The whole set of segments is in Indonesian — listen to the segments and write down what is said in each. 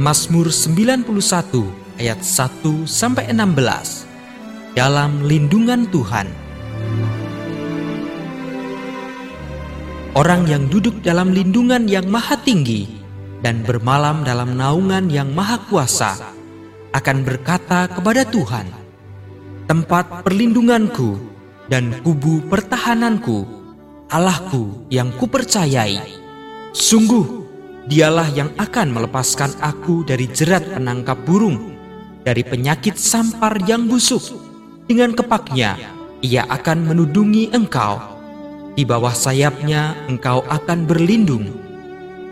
Mazmur 91 ayat 1 sampai 16. Dalam lindungan Tuhan. Orang yang duduk dalam lindungan yang maha tinggi dan bermalam dalam naungan yang maha kuasa akan berkata kepada Tuhan, tempat perlindunganku dan kubu pertahananku, Allahku yang kupercayai. Sungguh, dialah yang akan melepaskan aku dari jerat penangkap burung, dari penyakit sampar yang busuk. Dengan kepaknya, ia akan menudungi engkau. Di bawah sayapnya engkau akan berlindung.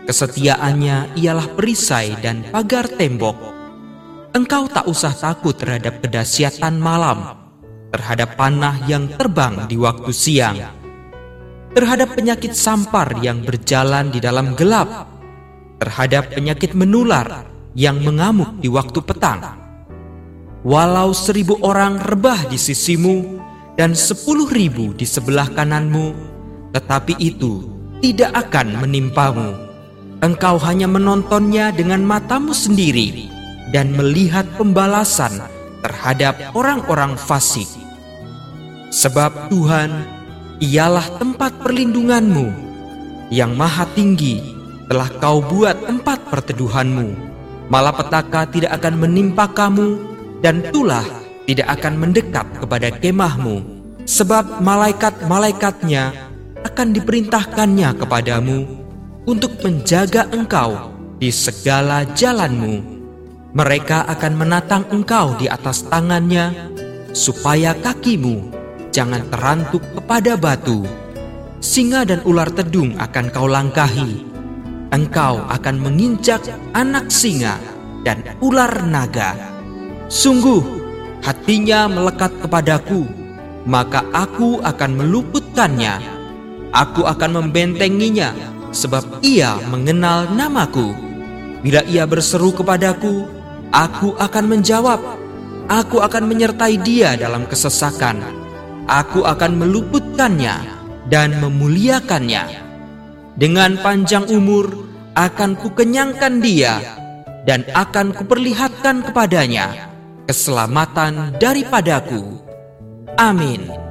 Kesetiaannya ialah perisai dan pagar tembok engkau tak usah takut terhadap kedahsyatan malam, terhadap panah yang terbang di waktu siang, terhadap penyakit sampar yang berjalan di dalam gelap, terhadap penyakit menular yang mengamuk di waktu petang. Walau seribu orang rebah di sisimu dan sepuluh ribu di sebelah kananmu, tetapi itu tidak akan menimpamu. Engkau hanya menontonnya dengan matamu sendiri dan melihat pembalasan terhadap orang-orang fasik. Sebab Tuhan ialah tempat perlindunganmu yang maha tinggi telah kau buat tempat perteduhanmu. Malapetaka tidak akan menimpa kamu dan tulah tidak akan mendekat kepada kemahmu. Sebab malaikat-malaikatnya akan diperintahkannya kepadamu untuk menjaga engkau di segala jalanmu. Mereka akan menatang engkau di atas tangannya, supaya kakimu jangan terantuk kepada batu. Singa dan ular tedung akan kau langkahi. Engkau akan menginjak anak singa dan ular naga. Sungguh, hatinya melekat kepadaku, maka aku akan meluputkannya. Aku akan membentenginya, sebab ia mengenal namaku. Bila ia berseru kepadaku, Aku akan menjawab, aku akan menyertai dia dalam kesesakan. Aku akan meluputkannya dan memuliakannya. Dengan panjang umur akan kukenyangkan dia dan akan kuperlihatkan kepadanya keselamatan daripadaku. Amin.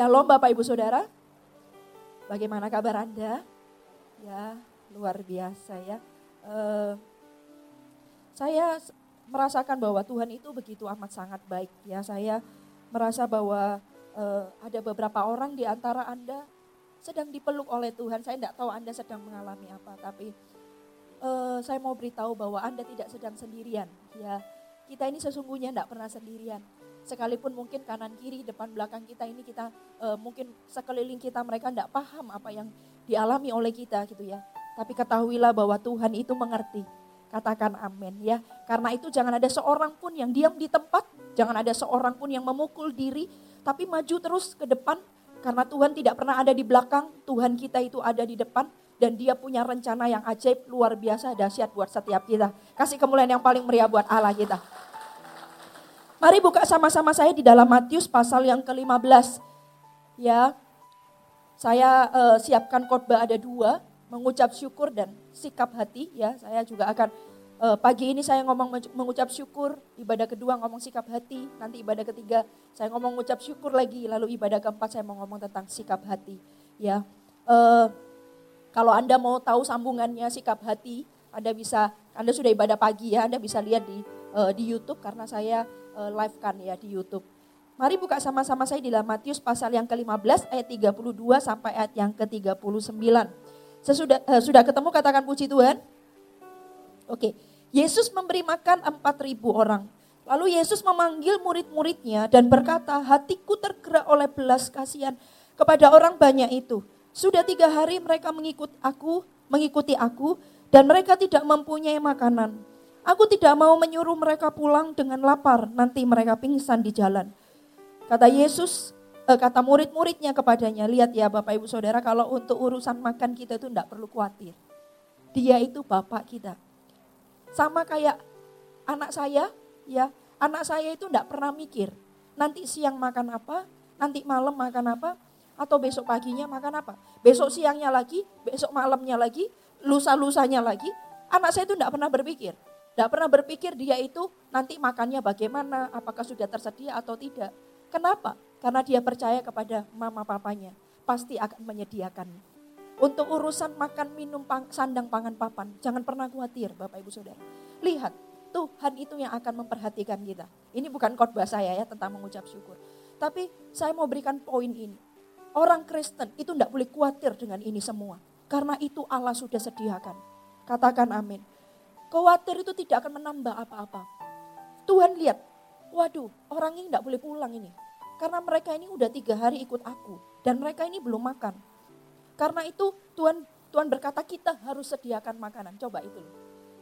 Shalom Bapak Ibu Saudara. Bagaimana kabar Anda? Ya, luar biasa ya. Uh, saya merasakan bahwa Tuhan itu begitu amat sangat baik ya. Saya merasa bahwa uh, ada beberapa orang di antara Anda sedang dipeluk oleh Tuhan. Saya tidak tahu Anda sedang mengalami apa, tapi uh, saya mau beritahu bahwa Anda tidak sedang sendirian. Ya, kita ini sesungguhnya tidak pernah sendirian sekalipun mungkin kanan kiri depan belakang kita ini kita uh, mungkin sekeliling kita mereka tidak paham apa yang dialami oleh kita gitu ya. Tapi ketahuilah bahwa Tuhan itu mengerti. Katakan amin ya. Karena itu jangan ada seorang pun yang diam di tempat jangan ada seorang pun yang memukul diri tapi maju terus ke depan. Karena Tuhan tidak pernah ada di belakang Tuhan kita itu ada di depan dan dia punya rencana yang ajaib luar biasa dahsyat buat setiap kita. Kasih kemuliaan yang paling meriah buat Allah kita Mari buka sama-sama saya di dalam Matius pasal yang ke-15. Ya, saya uh, siapkan khotbah ada dua, mengucap syukur dan sikap hati. Ya, saya juga akan uh, pagi ini saya ngomong mengucap syukur, ibadah kedua ngomong sikap hati, nanti ibadah ketiga saya ngomong mengucap syukur lagi, lalu ibadah keempat saya mau ngomong tentang sikap hati. Ya, uh, kalau anda mau tahu sambungannya sikap hati, anda bisa, anda sudah ibadah pagi ya, anda bisa lihat di uh, di YouTube karena saya uh, live kan ya di YouTube. Mari buka sama-sama saya di dalam Matius pasal yang ke-15 ayat 32 sampai ayat yang ke-39. Sesudah uh, sudah ketemu katakan puji Tuhan. Oke. Yesus memberi makan 4000 orang. Lalu Yesus memanggil murid-muridnya dan berkata, hatiku tergerak oleh belas kasihan kepada orang banyak itu. Sudah tiga hari mereka mengikut aku, mengikuti aku, dan mereka tidak mempunyai makanan. Aku tidak mau menyuruh mereka pulang dengan lapar, nanti mereka pingsan di jalan. Kata Yesus, eh, kata murid-muridnya kepadanya, lihat ya Bapak Ibu Saudara, kalau untuk urusan makan kita itu tidak perlu khawatir. Dia itu Bapak kita. Sama kayak anak saya, ya anak saya itu tidak pernah mikir, nanti siang makan apa, nanti malam makan apa, atau besok paginya makan apa. Besok siangnya lagi, besok malamnya lagi, lusa-lusanya lagi, anak saya itu tidak pernah berpikir. Tidak pernah berpikir dia itu nanti makannya bagaimana, apakah sudah tersedia atau tidak. Kenapa? Karena dia percaya kepada mama papanya, pasti akan menyediakan. Untuk urusan makan, minum, pang, sandang, pangan, papan, jangan pernah khawatir Bapak Ibu Saudara. Lihat, Tuhan itu yang akan memperhatikan kita. Ini bukan khotbah saya ya tentang mengucap syukur. Tapi saya mau berikan poin ini. Orang Kristen itu tidak boleh khawatir dengan ini semua. Karena itu Allah sudah sediakan. Katakan amin. Khawatir itu tidak akan menambah apa-apa. Tuhan lihat, waduh orang ini tidak boleh pulang ini. Karena mereka ini udah tiga hari ikut aku. Dan mereka ini belum makan. Karena itu Tuhan Tuhan berkata kita harus sediakan makanan. Coba itu loh.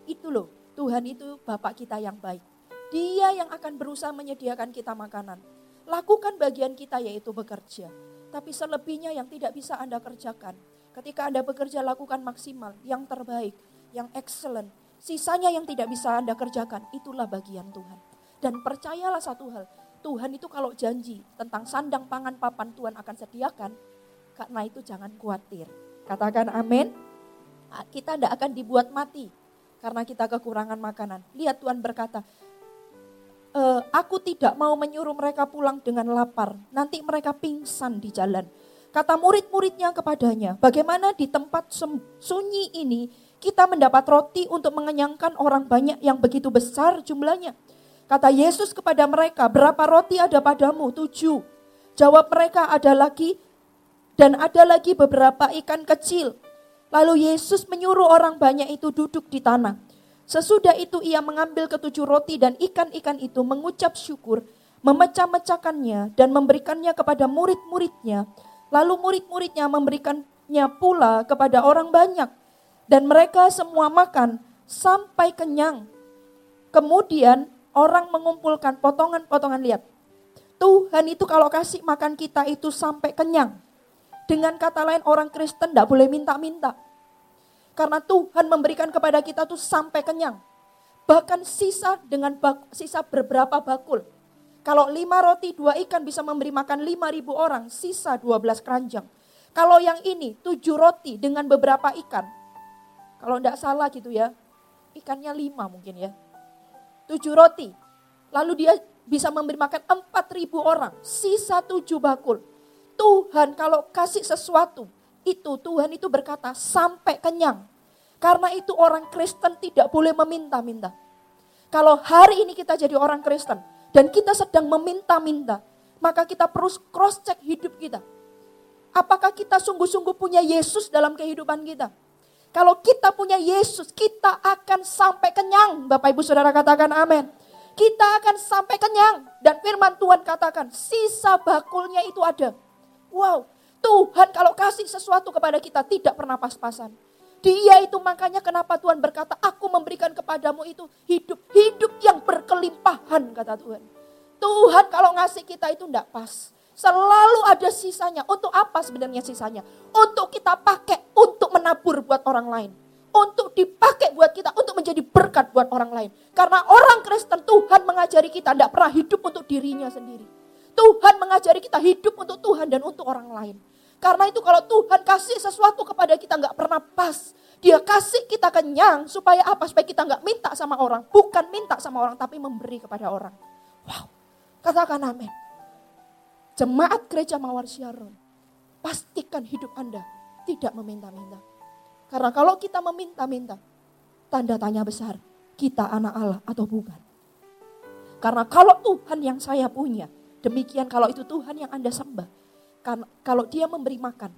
Itu loh, Tuhan itu Bapak kita yang baik. Dia yang akan berusaha menyediakan kita makanan. Lakukan bagian kita yaitu bekerja. Tapi selebihnya yang tidak bisa Anda kerjakan. Ketika Anda bekerja lakukan maksimal, yang terbaik, yang excellent, Sisanya yang tidak bisa Anda kerjakan, itulah bagian Tuhan. Dan percayalah satu hal, Tuhan itu kalau janji tentang sandang pangan papan Tuhan akan sediakan, karena itu jangan khawatir. Katakan amin. Ah, kita tidak akan dibuat mati karena kita kekurangan makanan. Lihat Tuhan berkata, e, aku tidak mau menyuruh mereka pulang dengan lapar. Nanti mereka pingsan di jalan. Kata murid-muridnya kepadanya, bagaimana di tempat sunyi ini kita mendapat roti untuk mengenyangkan orang banyak yang begitu besar jumlahnya. Kata Yesus kepada mereka, berapa roti ada padamu? Tujuh. Jawab mereka, ada lagi dan ada lagi beberapa ikan kecil. Lalu Yesus menyuruh orang banyak itu duduk di tanah. Sesudah itu ia mengambil ketujuh roti dan ikan-ikan itu mengucap syukur, memecah-mecahkannya dan memberikannya kepada murid-muridnya. Lalu murid-muridnya memberikannya pula kepada orang banyak. Dan mereka semua makan sampai kenyang. Kemudian orang mengumpulkan potongan-potongan lihat. Tuhan itu kalau kasih makan kita itu sampai kenyang. Dengan kata lain orang Kristen tidak boleh minta-minta. Karena Tuhan memberikan kepada kita tuh sampai kenyang. Bahkan sisa dengan bak, sisa beberapa bakul. Kalau lima roti, dua ikan bisa memberi makan lima ribu orang, sisa dua belas keranjang. Kalau yang ini tujuh roti dengan beberapa ikan, kalau tidak salah gitu ya, ikannya lima mungkin ya. Tujuh roti. Lalu dia bisa memberi makan empat ribu orang. Sisa tujuh bakul. Tuhan kalau kasih sesuatu, itu Tuhan itu berkata sampai kenyang. Karena itu orang Kristen tidak boleh meminta-minta. Kalau hari ini kita jadi orang Kristen dan kita sedang meminta-minta, maka kita perlu cross check hidup kita. Apakah kita sungguh-sungguh punya Yesus dalam kehidupan kita? Kalau kita punya Yesus, kita akan sampai kenyang. Bapak Ibu Saudara katakan amin. Kita akan sampai kenyang. Dan firman Tuhan katakan, sisa bakulnya itu ada. Wow, Tuhan kalau kasih sesuatu kepada kita tidak pernah pas-pasan. Dia itu makanya kenapa Tuhan berkata, aku memberikan kepadamu itu hidup. Hidup yang berkelimpahan kata Tuhan. Tuhan kalau ngasih kita itu tidak pas. Selalu ada sisanya. Untuk apa sebenarnya sisanya? Untuk kita pakai untuk menabur buat orang lain. Untuk dipakai buat kita, untuk menjadi berkat buat orang lain. Karena orang Kristen Tuhan mengajari kita tidak pernah hidup untuk dirinya sendiri. Tuhan mengajari kita hidup untuk Tuhan dan untuk orang lain. Karena itu kalau Tuhan kasih sesuatu kepada kita nggak pernah pas. Dia kasih kita kenyang supaya apa? Supaya kita nggak minta sama orang. Bukan minta sama orang tapi memberi kepada orang. Wow. Katakan amin. Jemaat gereja Mawar Syaron. Pastikan hidup Anda tidak meminta-minta. Karena kalau kita meminta-minta, tanda tanya besar, kita anak Allah atau bukan. Karena kalau Tuhan yang saya punya, demikian kalau itu Tuhan yang Anda sembah, kalau dia memberi makan,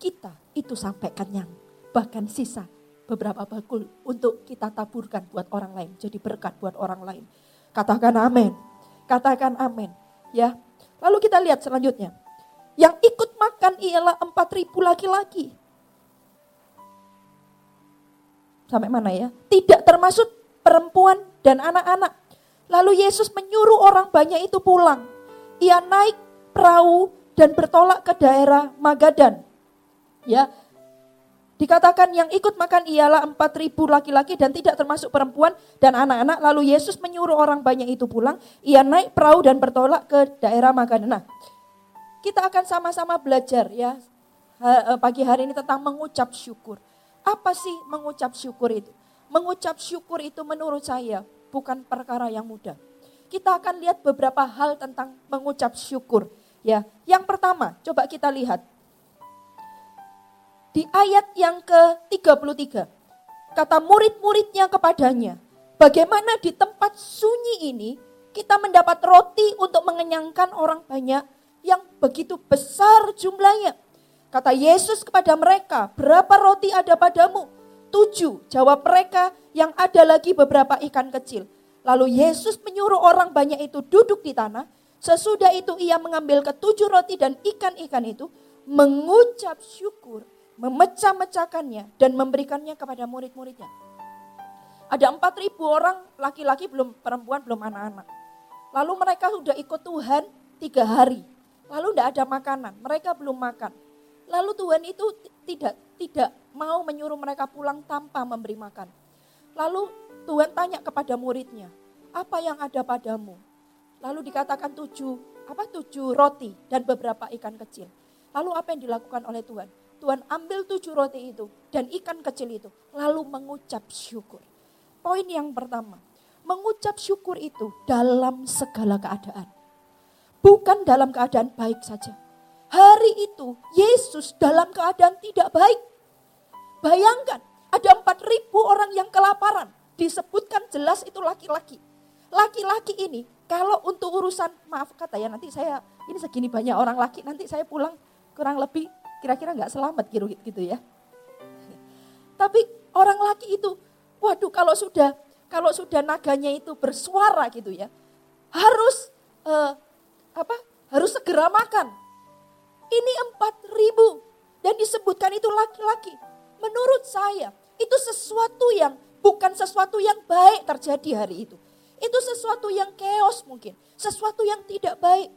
kita itu sampai kenyang. Bahkan sisa beberapa bakul untuk kita taburkan buat orang lain. Jadi berkat buat orang lain. Katakan amin. Katakan amin. Ya. Lalu kita lihat selanjutnya. Yang ikut makan ialah 4000 laki-laki. Sampai mana ya? Tidak termasuk perempuan dan anak-anak. Lalu Yesus menyuruh orang banyak itu pulang. Ia naik perahu dan bertolak ke daerah Magadan. Ya. Dikatakan yang ikut makan ialah 4000 laki-laki dan tidak termasuk perempuan dan anak-anak. Lalu Yesus menyuruh orang banyak itu pulang. Ia naik perahu dan bertolak ke daerah Magadan. Nah, kita akan sama-sama belajar ya eh, pagi hari ini tentang mengucap syukur. Apa sih mengucap syukur itu? Mengucap syukur itu menurut saya bukan perkara yang mudah. Kita akan lihat beberapa hal tentang mengucap syukur. Ya, yang pertama, coba kita lihat. Di ayat yang ke-33, kata murid-muridnya kepadanya, bagaimana di tempat sunyi ini kita mendapat roti untuk mengenyangkan orang banyak yang begitu besar jumlahnya. Kata Yesus kepada mereka, berapa roti ada padamu? Tujuh, jawab mereka yang ada lagi beberapa ikan kecil. Lalu Yesus menyuruh orang banyak itu duduk di tanah, Sesudah itu ia mengambil ketujuh roti dan ikan-ikan itu, mengucap syukur, memecah-mecahkannya dan memberikannya kepada murid-muridnya. Ada empat ribu orang laki-laki belum perempuan belum anak-anak. Lalu mereka sudah ikut Tuhan tiga hari. Lalu tidak ada makanan, mereka belum makan. Lalu Tuhan itu tidak tidak mau menyuruh mereka pulang tanpa memberi makan. Lalu Tuhan tanya kepada muridnya, apa yang ada padamu? Lalu dikatakan tujuh, apa tujuh roti dan beberapa ikan kecil. Lalu apa yang dilakukan oleh Tuhan? Tuhan ambil tujuh roti itu dan ikan kecil itu, lalu mengucap syukur. Poin yang pertama, mengucap syukur itu dalam segala keadaan. Bukan dalam keadaan baik saja. Hari itu Yesus dalam keadaan tidak baik. Bayangkan, ada empat ribu orang yang kelaparan. Disebutkan jelas itu laki-laki. Laki-laki ini kalau untuk urusan maaf kata ya nanti saya ini segini banyak orang laki nanti saya pulang kurang lebih kira-kira nggak selamat gitu, gitu ya. Tapi orang laki itu, waduh kalau sudah kalau sudah naganya itu bersuara gitu ya, harus uh, apa? Harus segera makan. Ini empat ribu dan disebutkan itu laki-laki. Menurut saya itu sesuatu yang bukan sesuatu yang baik terjadi hari itu. Itu sesuatu yang chaos mungkin. Sesuatu yang tidak baik.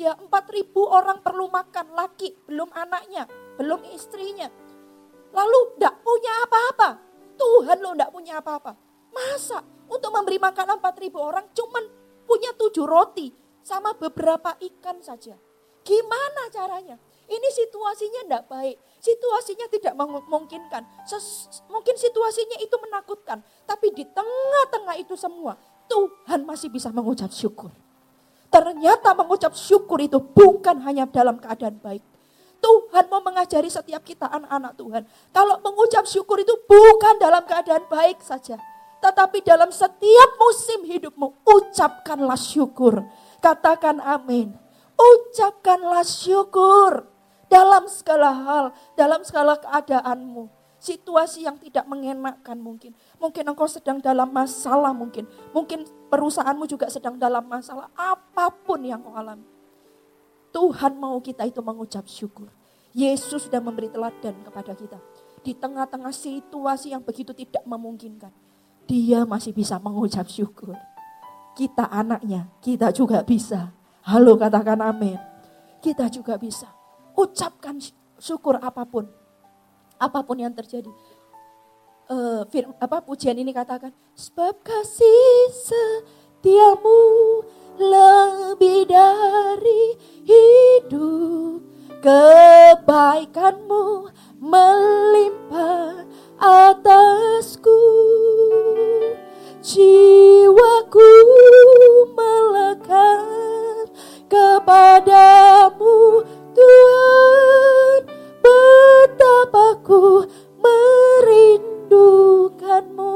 Ya empat ribu orang perlu makan, laki, belum anaknya, belum istrinya. Lalu tidak punya apa-apa. Tuhan lo tidak punya apa-apa. Masa untuk memberi makan empat ribu orang cuman punya tujuh roti sama beberapa ikan saja. Gimana caranya? Ini situasinya tidak baik. Situasinya tidak memungkinkan. mungkin situasinya itu menakutkan. Tapi di tengah-tengah itu semua, Tuhan masih bisa mengucap syukur. Ternyata mengucap syukur itu bukan hanya dalam keadaan baik. Tuhan mau mengajari setiap kita anak-anak Tuhan. Kalau mengucap syukur itu bukan dalam keadaan baik saja. Tetapi dalam setiap musim hidupmu, ucapkanlah syukur. Katakan amin. Ucapkanlah syukur dalam segala hal, dalam segala keadaanmu. Situasi yang tidak mengenakkan mungkin. Mungkin engkau sedang dalam masalah mungkin. Mungkin perusahaanmu juga sedang dalam masalah. Apa pun yang kau alami. Tuhan mau kita itu mengucap syukur. Yesus sudah memberi teladan kepada kita. Di tengah-tengah situasi yang begitu tidak memungkinkan. Dia masih bisa mengucap syukur. Kita anaknya, kita juga bisa. Halo katakan amin. Kita juga bisa. Ucapkan syukur apa pun. Apa pun yang terjadi. Uh, firm, apa pujian ini katakan sebab kasih setiamu lebih dari hidup kebaikanmu melimpah atasku jiwaku melekat kepadamu Tuhan betapa ku merindukanmu.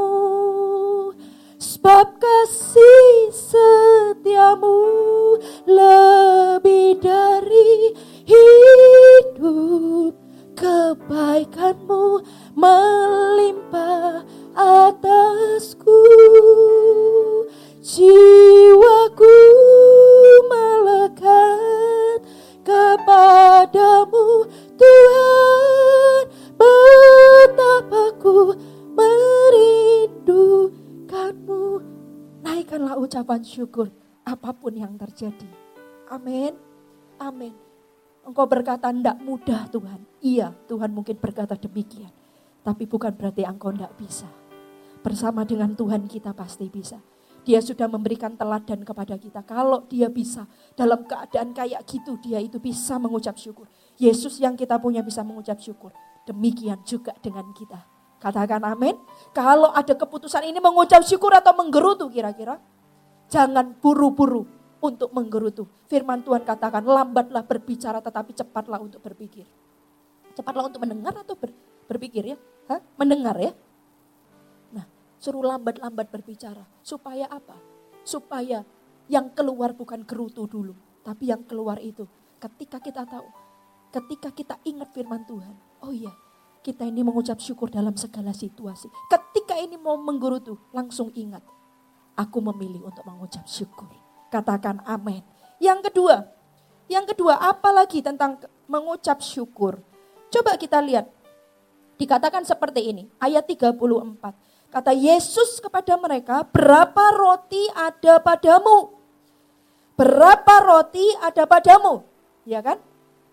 Sebab kasih setiamu lebih dari hidup. Kebaikanmu melimpah atasku. Jiwaku melekat kepadamu Tuhan betapa ku merindukanmu naikkanlah ucapan syukur apa pun yang terjadi amin amin Engkau berkata tidak mudah Tuhan. Iya Tuhan mungkin berkata demikian. Tapi bukan berarti engkau tidak bisa. Bersama dengan Tuhan kita pasti bisa. Dia sudah memberikan teladan kepada kita. Kalau dia bisa dalam keadaan kayak gitu dia itu bisa mengucap syukur. Yesus yang kita punya bisa mengucap syukur. Demikian juga dengan kita. Katakan amin. Kalau ada keputusan ini mengucap syukur atau menggerutu kira-kira. Jangan buru-buru untuk menggerutu. Firman Tuhan katakan lambatlah berbicara tetapi cepatlah untuk berpikir. Cepatlah untuk mendengar atau ber, berpikir ya? Hah? Mendengar ya? Nah, suruh lambat-lambat berbicara. Supaya apa? Supaya yang keluar bukan gerutu dulu. Tapi yang keluar itu ketika kita tahu, ketika kita ingat firman Tuhan. Oh iya, kita ini mengucap syukur dalam segala situasi. Ketika ini mau menggerutu, langsung ingat. Aku memilih untuk mengucap syukur. Katakan amin. Yang kedua, yang kedua apalagi tentang mengucap syukur. Coba kita lihat Dikatakan seperti ini, ayat 34. Kata Yesus kepada mereka, berapa roti ada padamu? Berapa roti ada padamu? Ya kan?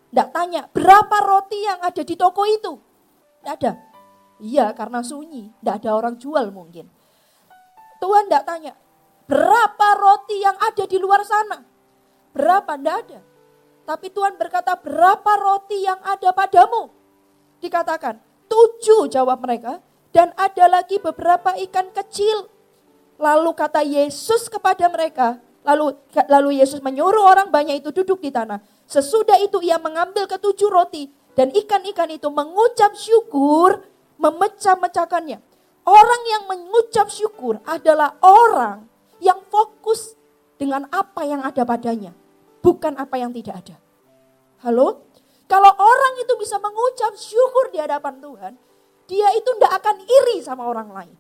Tidak tanya, berapa roti yang ada di toko itu? Tidak ada. Iya, karena sunyi. Tidak ada orang jual mungkin. Tuhan tidak tanya, berapa roti yang ada di luar sana? Berapa? Tidak ada. Tapi Tuhan berkata, berapa roti yang ada padamu? Dikatakan, Tujuh jawab mereka. Dan ada lagi beberapa ikan kecil. Lalu kata Yesus kepada mereka. Lalu lalu Yesus menyuruh orang banyak itu duduk di tanah. Sesudah itu ia mengambil ketujuh roti. Dan ikan-ikan itu mengucap syukur, memecah-mecahkannya. Orang yang mengucap syukur adalah orang yang fokus dengan apa yang ada padanya, bukan apa yang tidak ada. Halo? Kalau orang itu bisa mengucap syukur di hadapan Tuhan, dia itu tidak akan iri sama orang lain.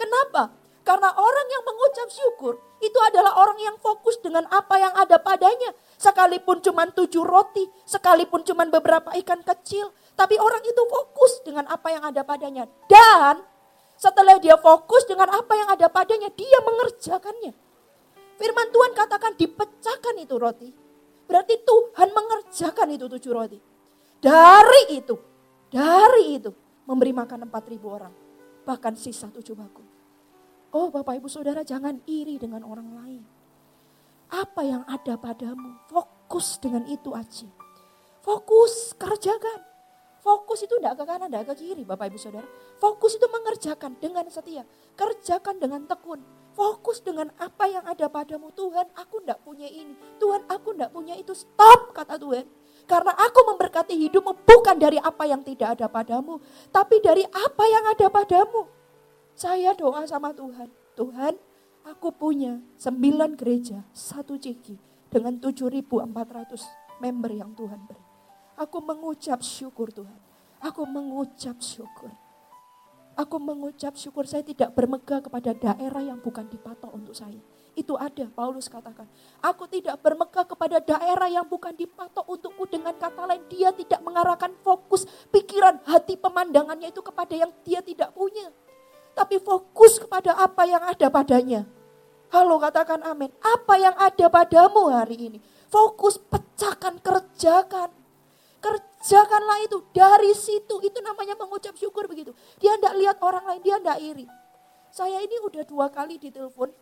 Kenapa? Karena orang yang mengucap syukur itu adalah orang yang fokus dengan apa yang ada padanya. Sekalipun cuma tujuh roti, sekalipun cuma beberapa ikan kecil. Tapi orang itu fokus dengan apa yang ada padanya. Dan setelah dia fokus dengan apa yang ada padanya, dia mengerjakannya. Firman Tuhan katakan dipecahkan itu roti. Berarti Tuhan mengerjakan itu tujuh roti. Dari itu, dari itu memberi makan empat ribu orang. Bahkan sisa tujuh baku. Oh Bapak Ibu Saudara jangan iri dengan orang lain. Apa yang ada padamu, fokus dengan itu aja. Fokus, kerjakan. Fokus itu tidak ke kanan, tidak ke kiri Bapak Ibu Saudara. Fokus itu mengerjakan dengan setia. Kerjakan dengan tekun. Fokus dengan apa yang ada padamu. Tuhan aku tidak punya ini. Tuhan aku tidak punya itu. Stop kata Tuhan. Karena aku memberkati hidupmu bukan dari apa yang tidak ada padamu, tapi dari apa yang ada padamu. Saya doa sama Tuhan, Tuhan aku punya sembilan gereja, satu ciki dengan 7.400 member yang Tuhan beri. Aku mengucap syukur Tuhan. Aku mengucap syukur. Aku mengucap syukur saya tidak bermegah kepada daerah yang bukan dipatok untuk saya. Itu ada, Paulus katakan. Aku tidak bermegah kepada daerah yang bukan dipatok untukku dengan kata lain. Dia tidak mengarahkan fokus pikiran, hati, pemandangannya itu kepada yang dia tidak punya. Tapi fokus kepada apa yang ada padanya. Halo katakan amin. Apa yang ada padamu hari ini? Fokus pecahkan, kerjakan. Kerjakanlah itu dari situ. Itu namanya mengucap syukur begitu. Dia tidak lihat orang lain, dia tidak iri. Saya ini udah dua kali ditelepon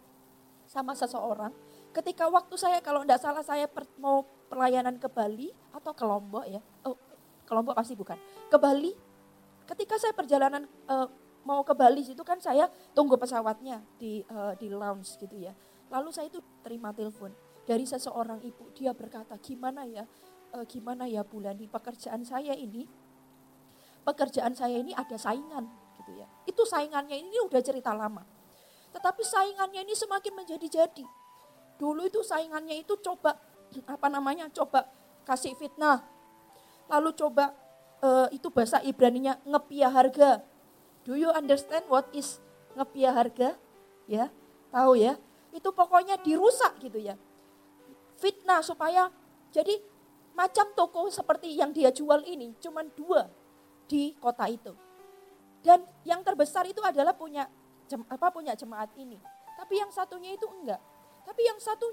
sama seseorang. Ketika waktu saya kalau tidak salah saya mau pelayanan ke Bali atau ke Lombok ya. Oh, ke Lombok pasti bukan. Ke Bali. Ketika saya perjalanan uh, mau ke Bali itu kan saya tunggu pesawatnya di uh, di lounge gitu ya. Lalu saya itu terima telepon dari seseorang ibu. Dia berkata, "Gimana ya? Uh, gimana ya bulan di pekerjaan saya ini? Pekerjaan saya ini ada saingan gitu ya. Itu saingannya ini udah cerita lama. Tetapi saingannya ini semakin menjadi-jadi. Dulu itu saingannya itu coba apa namanya? Coba kasih fitnah. Lalu coba uh, itu bahasa Ibraninya ngepia harga. Do you understand what is ngepia harga? Ya, tahu ya? Itu pokoknya dirusak gitu ya. Fitnah supaya jadi macam toko seperti yang dia jual ini cuma dua di kota itu. Dan yang terbesar itu adalah punya apa punya jemaat ini. Tapi yang satunya itu enggak. Tapi yang satu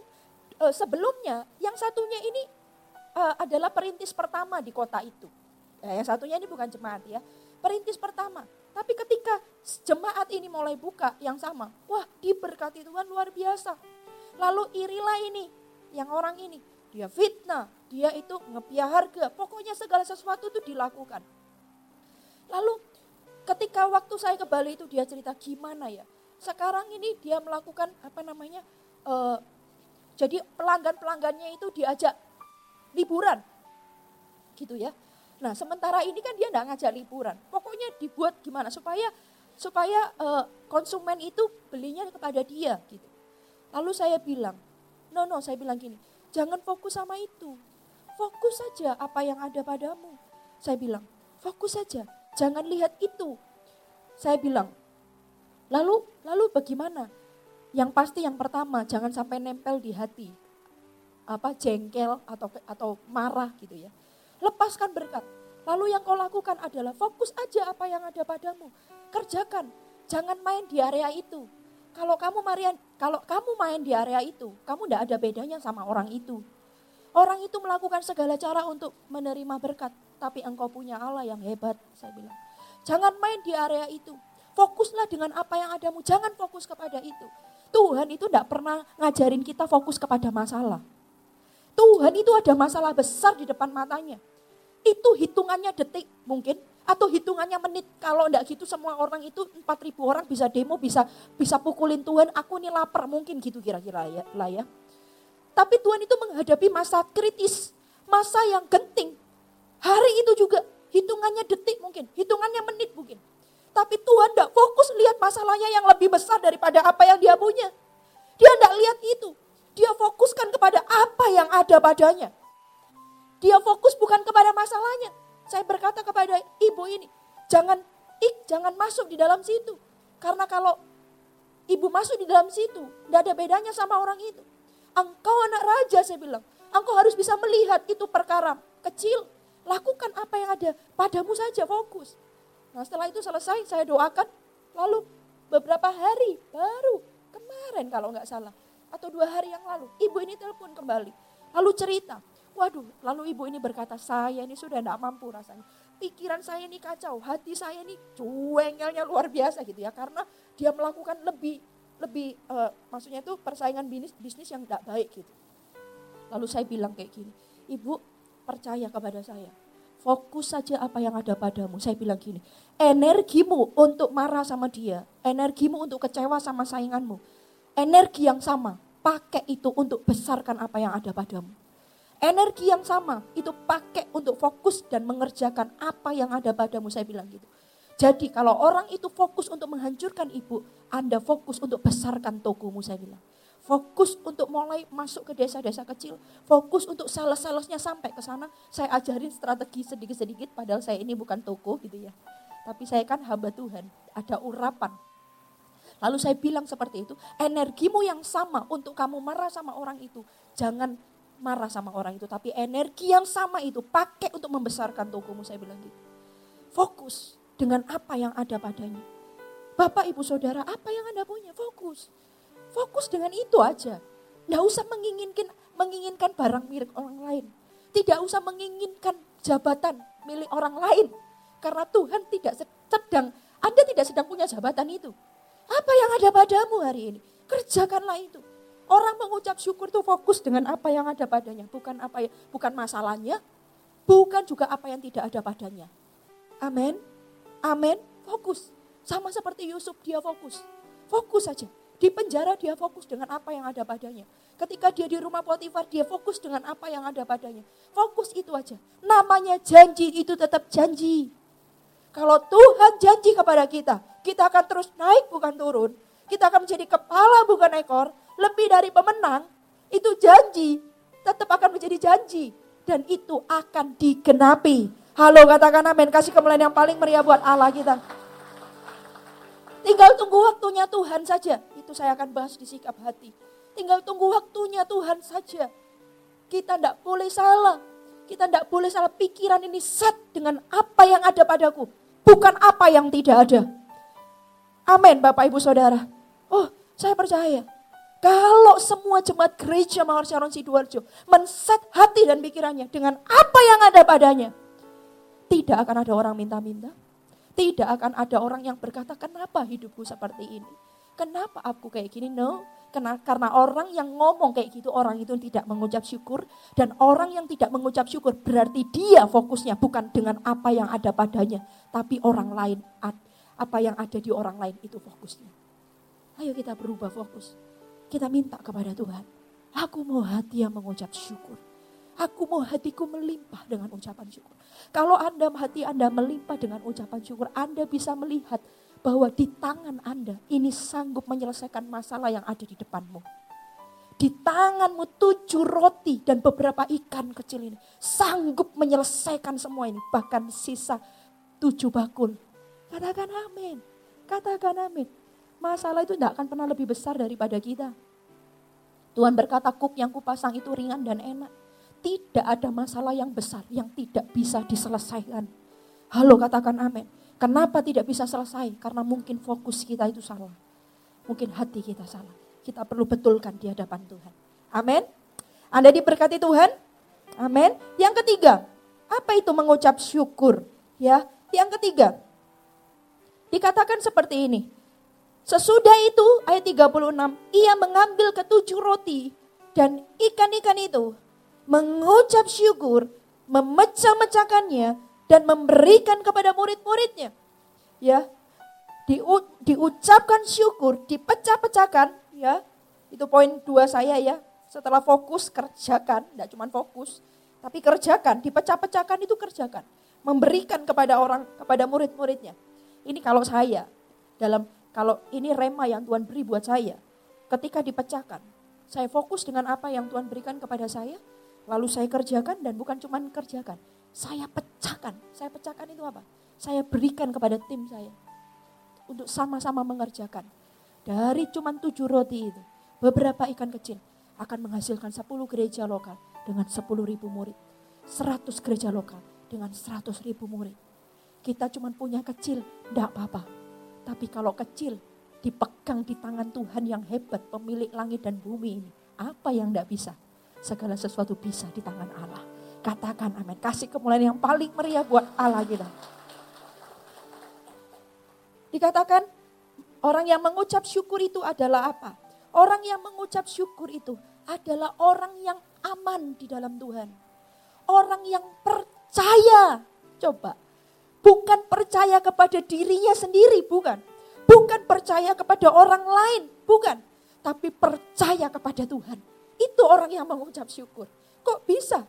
uh, sebelumnya, yang satunya ini uh, adalah perintis pertama di kota itu. Ya, yang satunya ini bukan jemaat ya, perintis pertama. Tapi ketika jemaat ini mulai buka yang sama, wah diberkati Tuhan luar biasa. Lalu irilah ini, yang orang ini, dia fitnah, dia itu ngepiah harga, pokoknya segala sesuatu itu dilakukan. Lalu ketika waktu saya ke Bali itu dia cerita gimana ya. Sekarang ini dia melakukan apa namanya, uh, jadi pelanggan-pelanggannya itu diajak liburan, gitu ya. Nah sementara ini kan dia tidak ngajak liburan. Pokoknya dibuat gimana supaya supaya uh, konsumen itu belinya kepada dia gitu. Lalu saya bilang, no no saya bilang gini, jangan fokus sama itu. Fokus saja apa yang ada padamu. Saya bilang, fokus saja Jangan lihat itu. Saya bilang, lalu lalu bagaimana? Yang pasti yang pertama jangan sampai nempel di hati. Apa jengkel atau atau marah gitu ya. Lepaskan berkat. Lalu yang kau lakukan adalah fokus aja apa yang ada padamu. Kerjakan. Jangan main di area itu. Kalau kamu Marian, kalau kamu main di area itu, kamu tidak ada bedanya sama orang itu. Orang itu melakukan segala cara untuk menerima berkat, tapi engkau punya Allah yang hebat, saya bilang. Jangan main di area itu. Fokuslah dengan apa yang adamu, jangan fokus kepada itu. Tuhan itu tidak pernah ngajarin kita fokus kepada masalah. Tuhan itu ada masalah besar di depan matanya. Itu hitungannya detik mungkin atau hitungannya menit. Kalau enggak gitu semua orang itu 4000 orang bisa demo, bisa bisa pukulin Tuhan, aku ini lapar mungkin gitu kira-kira ya, lah ya. Tapi Tuhan itu menghadapi masa kritis, masa yang genting. Hari itu juga hitungannya detik mungkin, hitungannya menit mungkin. Tapi Tuhan tidak fokus lihat masalahnya yang lebih besar daripada apa yang dia punya. Dia tidak lihat itu. Dia fokuskan kepada apa yang ada padanya. Dia fokus bukan kepada masalahnya. Saya berkata kepada ibu ini, jangan ik, jangan masuk di dalam situ. Karena kalau ibu masuk di dalam situ, tidak ada bedanya sama orang itu. Engkau anak raja saya bilang. Engkau harus bisa melihat itu perkara kecil. Lakukan apa yang ada. Padamu saja fokus. Nah setelah itu selesai saya doakan. Lalu beberapa hari baru kemarin kalau nggak salah. Atau dua hari yang lalu. Ibu ini telepon kembali. Lalu cerita. Waduh, lalu ibu ini berkata, saya ini sudah tidak mampu rasanya. Pikiran saya ini kacau, hati saya ini cuengelnya luar biasa gitu ya. Karena dia melakukan lebih lebih uh, maksudnya itu persaingan bisnis bisnis yang tidak baik gitu. Lalu saya bilang kayak gini, ibu percaya kepada saya, fokus saja apa yang ada padamu. Saya bilang gini, energimu untuk marah sama dia, energimu untuk kecewa sama sainganmu, energi yang sama, pakai itu untuk besarkan apa yang ada padamu. Energi yang sama itu pakai untuk fokus dan mengerjakan apa yang ada padamu, saya bilang gitu. Jadi kalau orang itu fokus untuk menghancurkan ibu, Anda fokus untuk besarkan tokomu, saya bilang. Fokus untuk mulai masuk ke desa-desa kecil. Fokus untuk sales-salesnya sampai ke sana. Saya ajarin strategi sedikit-sedikit padahal saya ini bukan toko gitu ya. Tapi saya kan hamba Tuhan. Ada urapan. Lalu saya bilang seperti itu, energimu yang sama untuk kamu marah sama orang itu. Jangan marah sama orang itu, tapi energi yang sama itu pakai untuk membesarkan tokomu, saya bilang gitu. Fokus dengan apa yang ada padanya. Bapak, ibu, saudara, apa yang Anda punya? Fokus. Fokus dengan itu aja. Nggak usah menginginkan menginginkan barang milik orang lain. Tidak usah menginginkan jabatan milik orang lain. Karena Tuhan tidak sedang, Anda tidak sedang punya jabatan itu. Apa yang ada padamu hari ini? Kerjakanlah itu. Orang mengucap syukur itu fokus dengan apa yang ada padanya, bukan apa ya, bukan masalahnya, bukan juga apa yang tidak ada padanya. Amin. Amin. Fokus. Sama seperti Yusuf dia fokus. Fokus saja. Di penjara dia fokus dengan apa yang ada padanya. Ketika dia di rumah Potifar dia fokus dengan apa yang ada padanya. Fokus itu aja. Namanya janji itu tetap janji. Kalau Tuhan janji kepada kita, kita akan terus naik bukan turun. Kita akan menjadi kepala bukan ekor, lebih dari pemenang. Itu janji, tetap akan menjadi janji. Dan itu akan digenapi. Halo katakan amin, kasih kemuliaan yang paling meriah buat Allah kita. Tinggal tunggu waktunya Tuhan saja. Itu saya akan bahas di sikap hati. Tinggal tunggu waktunya Tuhan saja. Kita tidak boleh salah. Kita tidak boleh salah pikiran ini set dengan apa yang ada padaku. Bukan apa yang tidak ada. Amin Bapak Ibu Saudara. Oh saya percaya. Kalau semua jemaat gereja Mawar Sharon Sidoarjo menset hati dan pikirannya dengan apa yang ada padanya. Tidak akan ada orang minta-minta tidak akan ada orang yang berkata, kenapa hidupku seperti ini? Kenapa aku kayak gini? No, karena, karena orang yang ngomong kayak gitu, orang itu tidak mengucap syukur. Dan orang yang tidak mengucap syukur berarti dia fokusnya bukan dengan apa yang ada padanya. Tapi orang lain, apa yang ada di orang lain itu fokusnya. Ayo kita berubah fokus. Kita minta kepada Tuhan. Aku mau hati yang mengucap syukur. Aku mau hatiku melimpah dengan ucapan syukur. Kalau Anda hati Anda melimpah dengan ucapan syukur, Anda bisa melihat bahwa di tangan Anda ini sanggup menyelesaikan masalah yang ada di depanmu. Di tanganmu tujuh roti dan beberapa ikan kecil ini sanggup menyelesaikan semua ini. Bahkan sisa tujuh bakul. Katakan amin. Katakan amin. Masalah itu tidak akan pernah lebih besar daripada kita. Tuhan berkata kuk yang kupasang itu ringan dan enak. Tidak ada masalah yang besar yang tidak bisa diselesaikan. Halo katakan amin. Kenapa tidak bisa selesai? Karena mungkin fokus kita itu salah. Mungkin hati kita salah. Kita perlu betulkan di hadapan Tuhan. Amin. Anda diberkati Tuhan? Amin. Yang ketiga, apa itu mengucap syukur? Ya, yang ketiga. Dikatakan seperti ini. Sesudah itu ayat 36, ia mengambil ketujuh roti dan ikan-ikan itu mengucap syukur, memecah-mecahkannya dan memberikan kepada murid-muridnya. Ya, diu, diucapkan syukur, dipecah-pecahkan, ya. Itu poin dua saya ya. Setelah fokus kerjakan, tidak cuma fokus, tapi kerjakan, dipecah-pecahkan itu kerjakan. Memberikan kepada orang, kepada murid-muridnya. Ini kalau saya, dalam kalau ini rema yang Tuhan beri buat saya, ketika dipecahkan, saya fokus dengan apa yang Tuhan berikan kepada saya, Lalu saya kerjakan dan bukan cuma kerjakan. Saya pecahkan. Saya pecahkan itu apa? Saya berikan kepada tim saya. Untuk sama-sama mengerjakan. Dari cuma tujuh roti itu. Beberapa ikan kecil akan menghasilkan sepuluh gereja lokal dengan sepuluh ribu murid. Seratus gereja lokal dengan seratus ribu murid. Kita cuma punya kecil, tidak apa-apa. Tapi kalau kecil, dipegang di tangan Tuhan yang hebat, pemilik langit dan bumi ini. Apa yang tidak bisa? segala sesuatu bisa di tangan Allah. Katakan amin. Kasih kemuliaan yang paling meriah buat Allah kita. Dikatakan orang yang mengucap syukur itu adalah apa? Orang yang mengucap syukur itu adalah orang yang aman di dalam Tuhan. Orang yang percaya. Coba. Bukan percaya kepada dirinya sendiri, bukan. Bukan percaya kepada orang lain, bukan. Tapi percaya kepada Tuhan itu orang yang mengucap syukur. Kok bisa?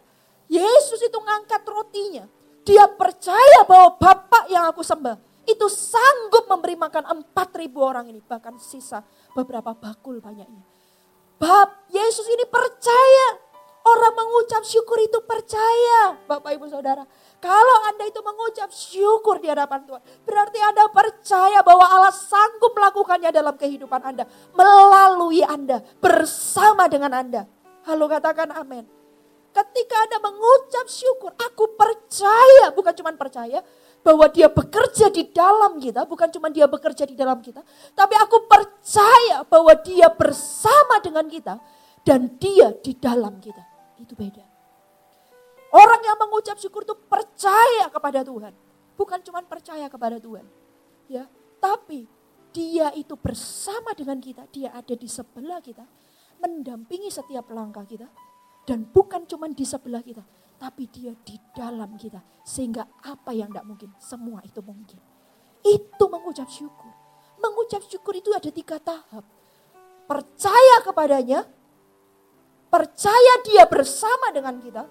Yesus itu ngangkat rotinya. Dia percaya bahwa Bapak yang aku sembah itu sanggup memberi makan empat ribu orang ini. Bahkan sisa beberapa bakul banyaknya. Bab Yesus ini percaya. Orang mengucap syukur itu percaya. Bapak ibu saudara. Kalau Anda itu mengucap syukur di hadapan Tuhan. Berarti Anda percaya bahwa Allah sanggup melakukannya dalam kehidupan Anda. Melalui Anda. Bersama dengan Anda. Halo katakan amin. Ketika Anda mengucap syukur, aku percaya, bukan cuma percaya, bahwa dia bekerja di dalam kita, bukan cuma dia bekerja di dalam kita, tapi aku percaya bahwa dia bersama dengan kita dan dia di dalam kita. Itu beda. Orang yang mengucap syukur itu percaya kepada Tuhan, bukan cuma percaya kepada Tuhan. Ya, tapi dia itu bersama dengan kita, dia ada di sebelah kita, mendampingi setiap langkah kita dan bukan cuma di sebelah kita, tapi dia di dalam kita. Sehingga apa yang tidak mungkin, semua itu mungkin. Itu mengucap syukur. Mengucap syukur itu ada tiga tahap. Percaya kepadanya, percaya dia bersama dengan kita,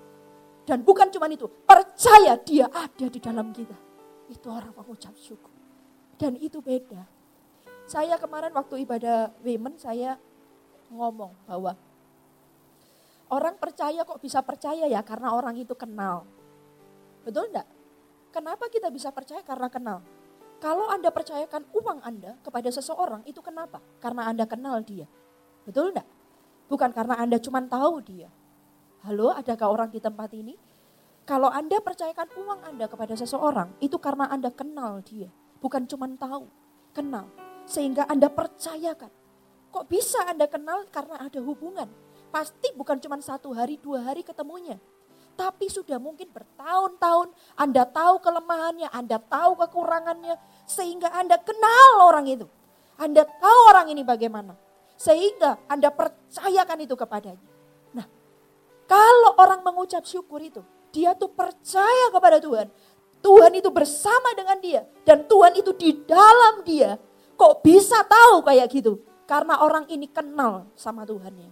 dan bukan cuma itu, percaya dia ada di dalam kita. Itu orang mengucap syukur. Dan itu beda. Saya kemarin waktu ibadah women, saya ngomong bahwa Orang percaya kok bisa percaya ya karena orang itu kenal. Betul enggak? Kenapa kita bisa percaya karena kenal? Kalau Anda percayakan uang Anda kepada seseorang itu kenapa? Karena Anda kenal dia. Betul enggak? Bukan karena Anda cuma tahu dia. Halo, adakah orang di tempat ini? Kalau Anda percayakan uang Anda kepada seseorang, itu karena Anda kenal dia. Bukan cuma tahu, kenal. Sehingga Anda percayakan. Kok bisa Anda kenal karena ada hubungan? Pasti bukan cuma satu hari, dua hari ketemunya. Tapi sudah mungkin bertahun-tahun Anda tahu kelemahannya, Anda tahu kekurangannya. Sehingga Anda kenal orang itu. Anda tahu orang ini bagaimana. Sehingga Anda percayakan itu kepadanya. Nah, kalau orang mengucap syukur itu, dia tuh percaya kepada Tuhan. Tuhan itu bersama dengan dia. Dan Tuhan itu di dalam dia. Kok bisa tahu kayak gitu? Karena orang ini kenal sama Tuhannya.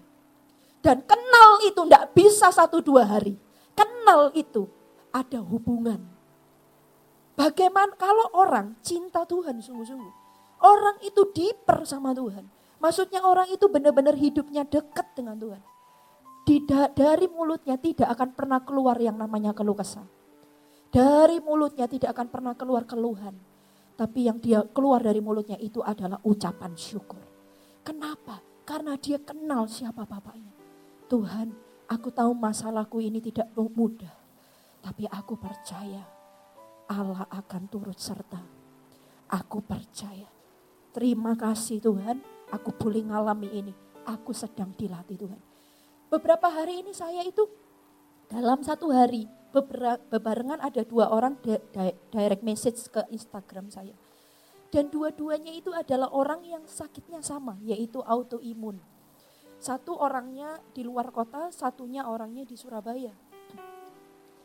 Dan kenal itu tidak bisa satu dua hari. Kenal itu ada hubungan. Bagaimana kalau orang cinta Tuhan sungguh-sungguh. Orang itu diper sama Tuhan. Maksudnya orang itu benar-benar hidupnya dekat dengan Tuhan. Tidak dari mulutnya tidak akan pernah keluar yang namanya keluh kesah. Dari mulutnya tidak akan pernah keluar keluhan. Tapi yang dia keluar dari mulutnya itu adalah ucapan syukur. Kenapa? Karena dia kenal siapa bapaknya. Tuhan, aku tahu masalahku ini tidak mudah. Tapi aku percaya Allah akan turut serta. Aku percaya. Terima kasih Tuhan, aku boleh ngalami ini. Aku sedang dilatih Tuhan. Beberapa hari ini saya itu dalam satu hari bebarengan ada dua orang direct message ke Instagram saya. Dan dua-duanya itu adalah orang yang sakitnya sama, yaitu autoimun. Satu orangnya di luar kota, satunya orangnya di Surabaya.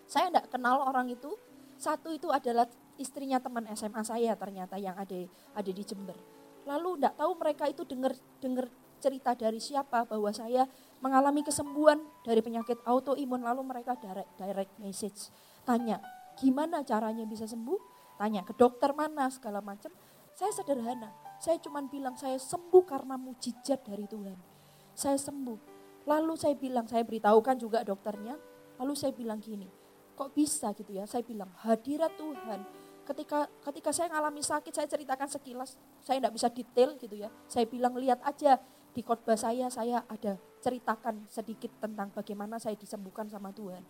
Saya tidak kenal orang itu. Satu itu adalah istrinya teman SMA saya ternyata yang ada ada di Jember. Lalu tidak tahu mereka itu dengar dengar cerita dari siapa bahwa saya mengalami kesembuhan dari penyakit autoimun. Lalu mereka direct, direct message tanya gimana caranya bisa sembuh? Tanya ke dokter mana segala macam. Saya sederhana, saya cuma bilang saya sembuh karena mujizat dari Tuhan saya sembuh. Lalu saya bilang, saya beritahukan juga dokternya, lalu saya bilang gini, kok bisa gitu ya? Saya bilang, hadirat Tuhan. Ketika ketika saya ngalami sakit, saya ceritakan sekilas, saya tidak bisa detail gitu ya. Saya bilang, lihat aja di khotbah saya, saya ada ceritakan sedikit tentang bagaimana saya disembuhkan sama Tuhan.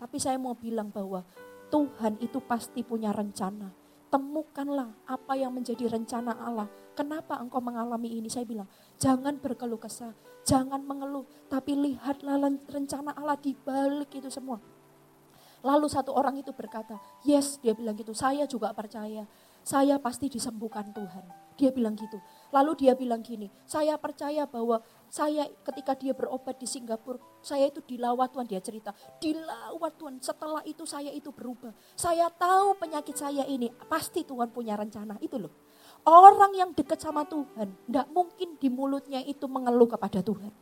Tapi saya mau bilang bahwa Tuhan itu pasti punya rencana temukanlah apa yang menjadi rencana Allah. Kenapa engkau mengalami ini? Saya bilang, jangan berkeluh kesah, jangan mengeluh, tapi lihatlah rencana Allah di balik itu semua. Lalu satu orang itu berkata, yes dia bilang gitu, saya juga percaya, saya pasti disembuhkan Tuhan. Dia bilang gitu. Lalu dia bilang gini, saya percaya bahwa saya ketika dia berobat di Singapura, saya itu dilawat Tuhan, dia cerita. Dilawat Tuhan, setelah itu saya itu berubah. Saya tahu penyakit saya ini, pasti Tuhan punya rencana, itu loh. Orang yang dekat sama Tuhan, tidak mungkin di mulutnya itu mengeluh kepada Tuhan.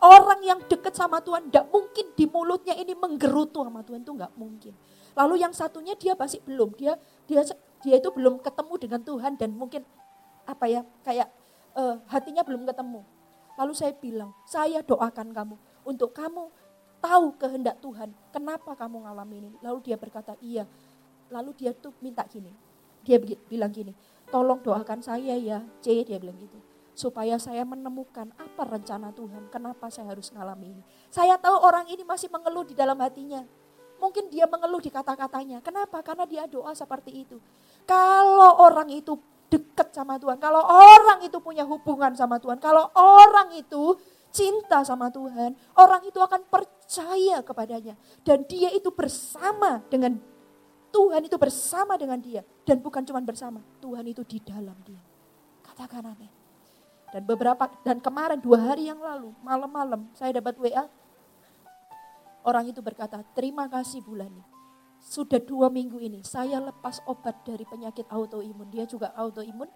Orang yang dekat sama Tuhan, tidak mungkin di mulutnya ini menggerutu sama Tuhan itu nggak mungkin. Lalu yang satunya dia masih belum, dia dia dia itu belum ketemu dengan Tuhan dan mungkin apa ya kayak uh, hatinya belum ketemu. Lalu saya bilang, saya doakan kamu untuk kamu tahu kehendak Tuhan. Kenapa kamu ngalami ini? Lalu dia berkata, iya. Lalu dia tuh minta gini. Dia bilang gini, tolong doakan saya ya, C, dia bilang gitu supaya saya menemukan apa rencana Tuhan, kenapa saya harus mengalami ini. Saya tahu orang ini masih mengeluh di dalam hatinya. Mungkin dia mengeluh di kata-katanya. Kenapa? Karena dia doa seperti itu. Kalau orang itu dekat sama Tuhan, kalau orang itu punya hubungan sama Tuhan, kalau orang itu cinta sama Tuhan, orang itu akan percaya kepadanya. Dan dia itu bersama dengan Tuhan itu bersama dengan dia. Dan bukan cuma bersama, Tuhan itu di dalam dia. Katakan amin. Dan beberapa dan kemarin dua hari yang lalu malam-malam saya dapat WA orang itu berkata terima kasih bulan ini sudah dua minggu ini saya lepas obat dari penyakit autoimun. Dia juga autoimun.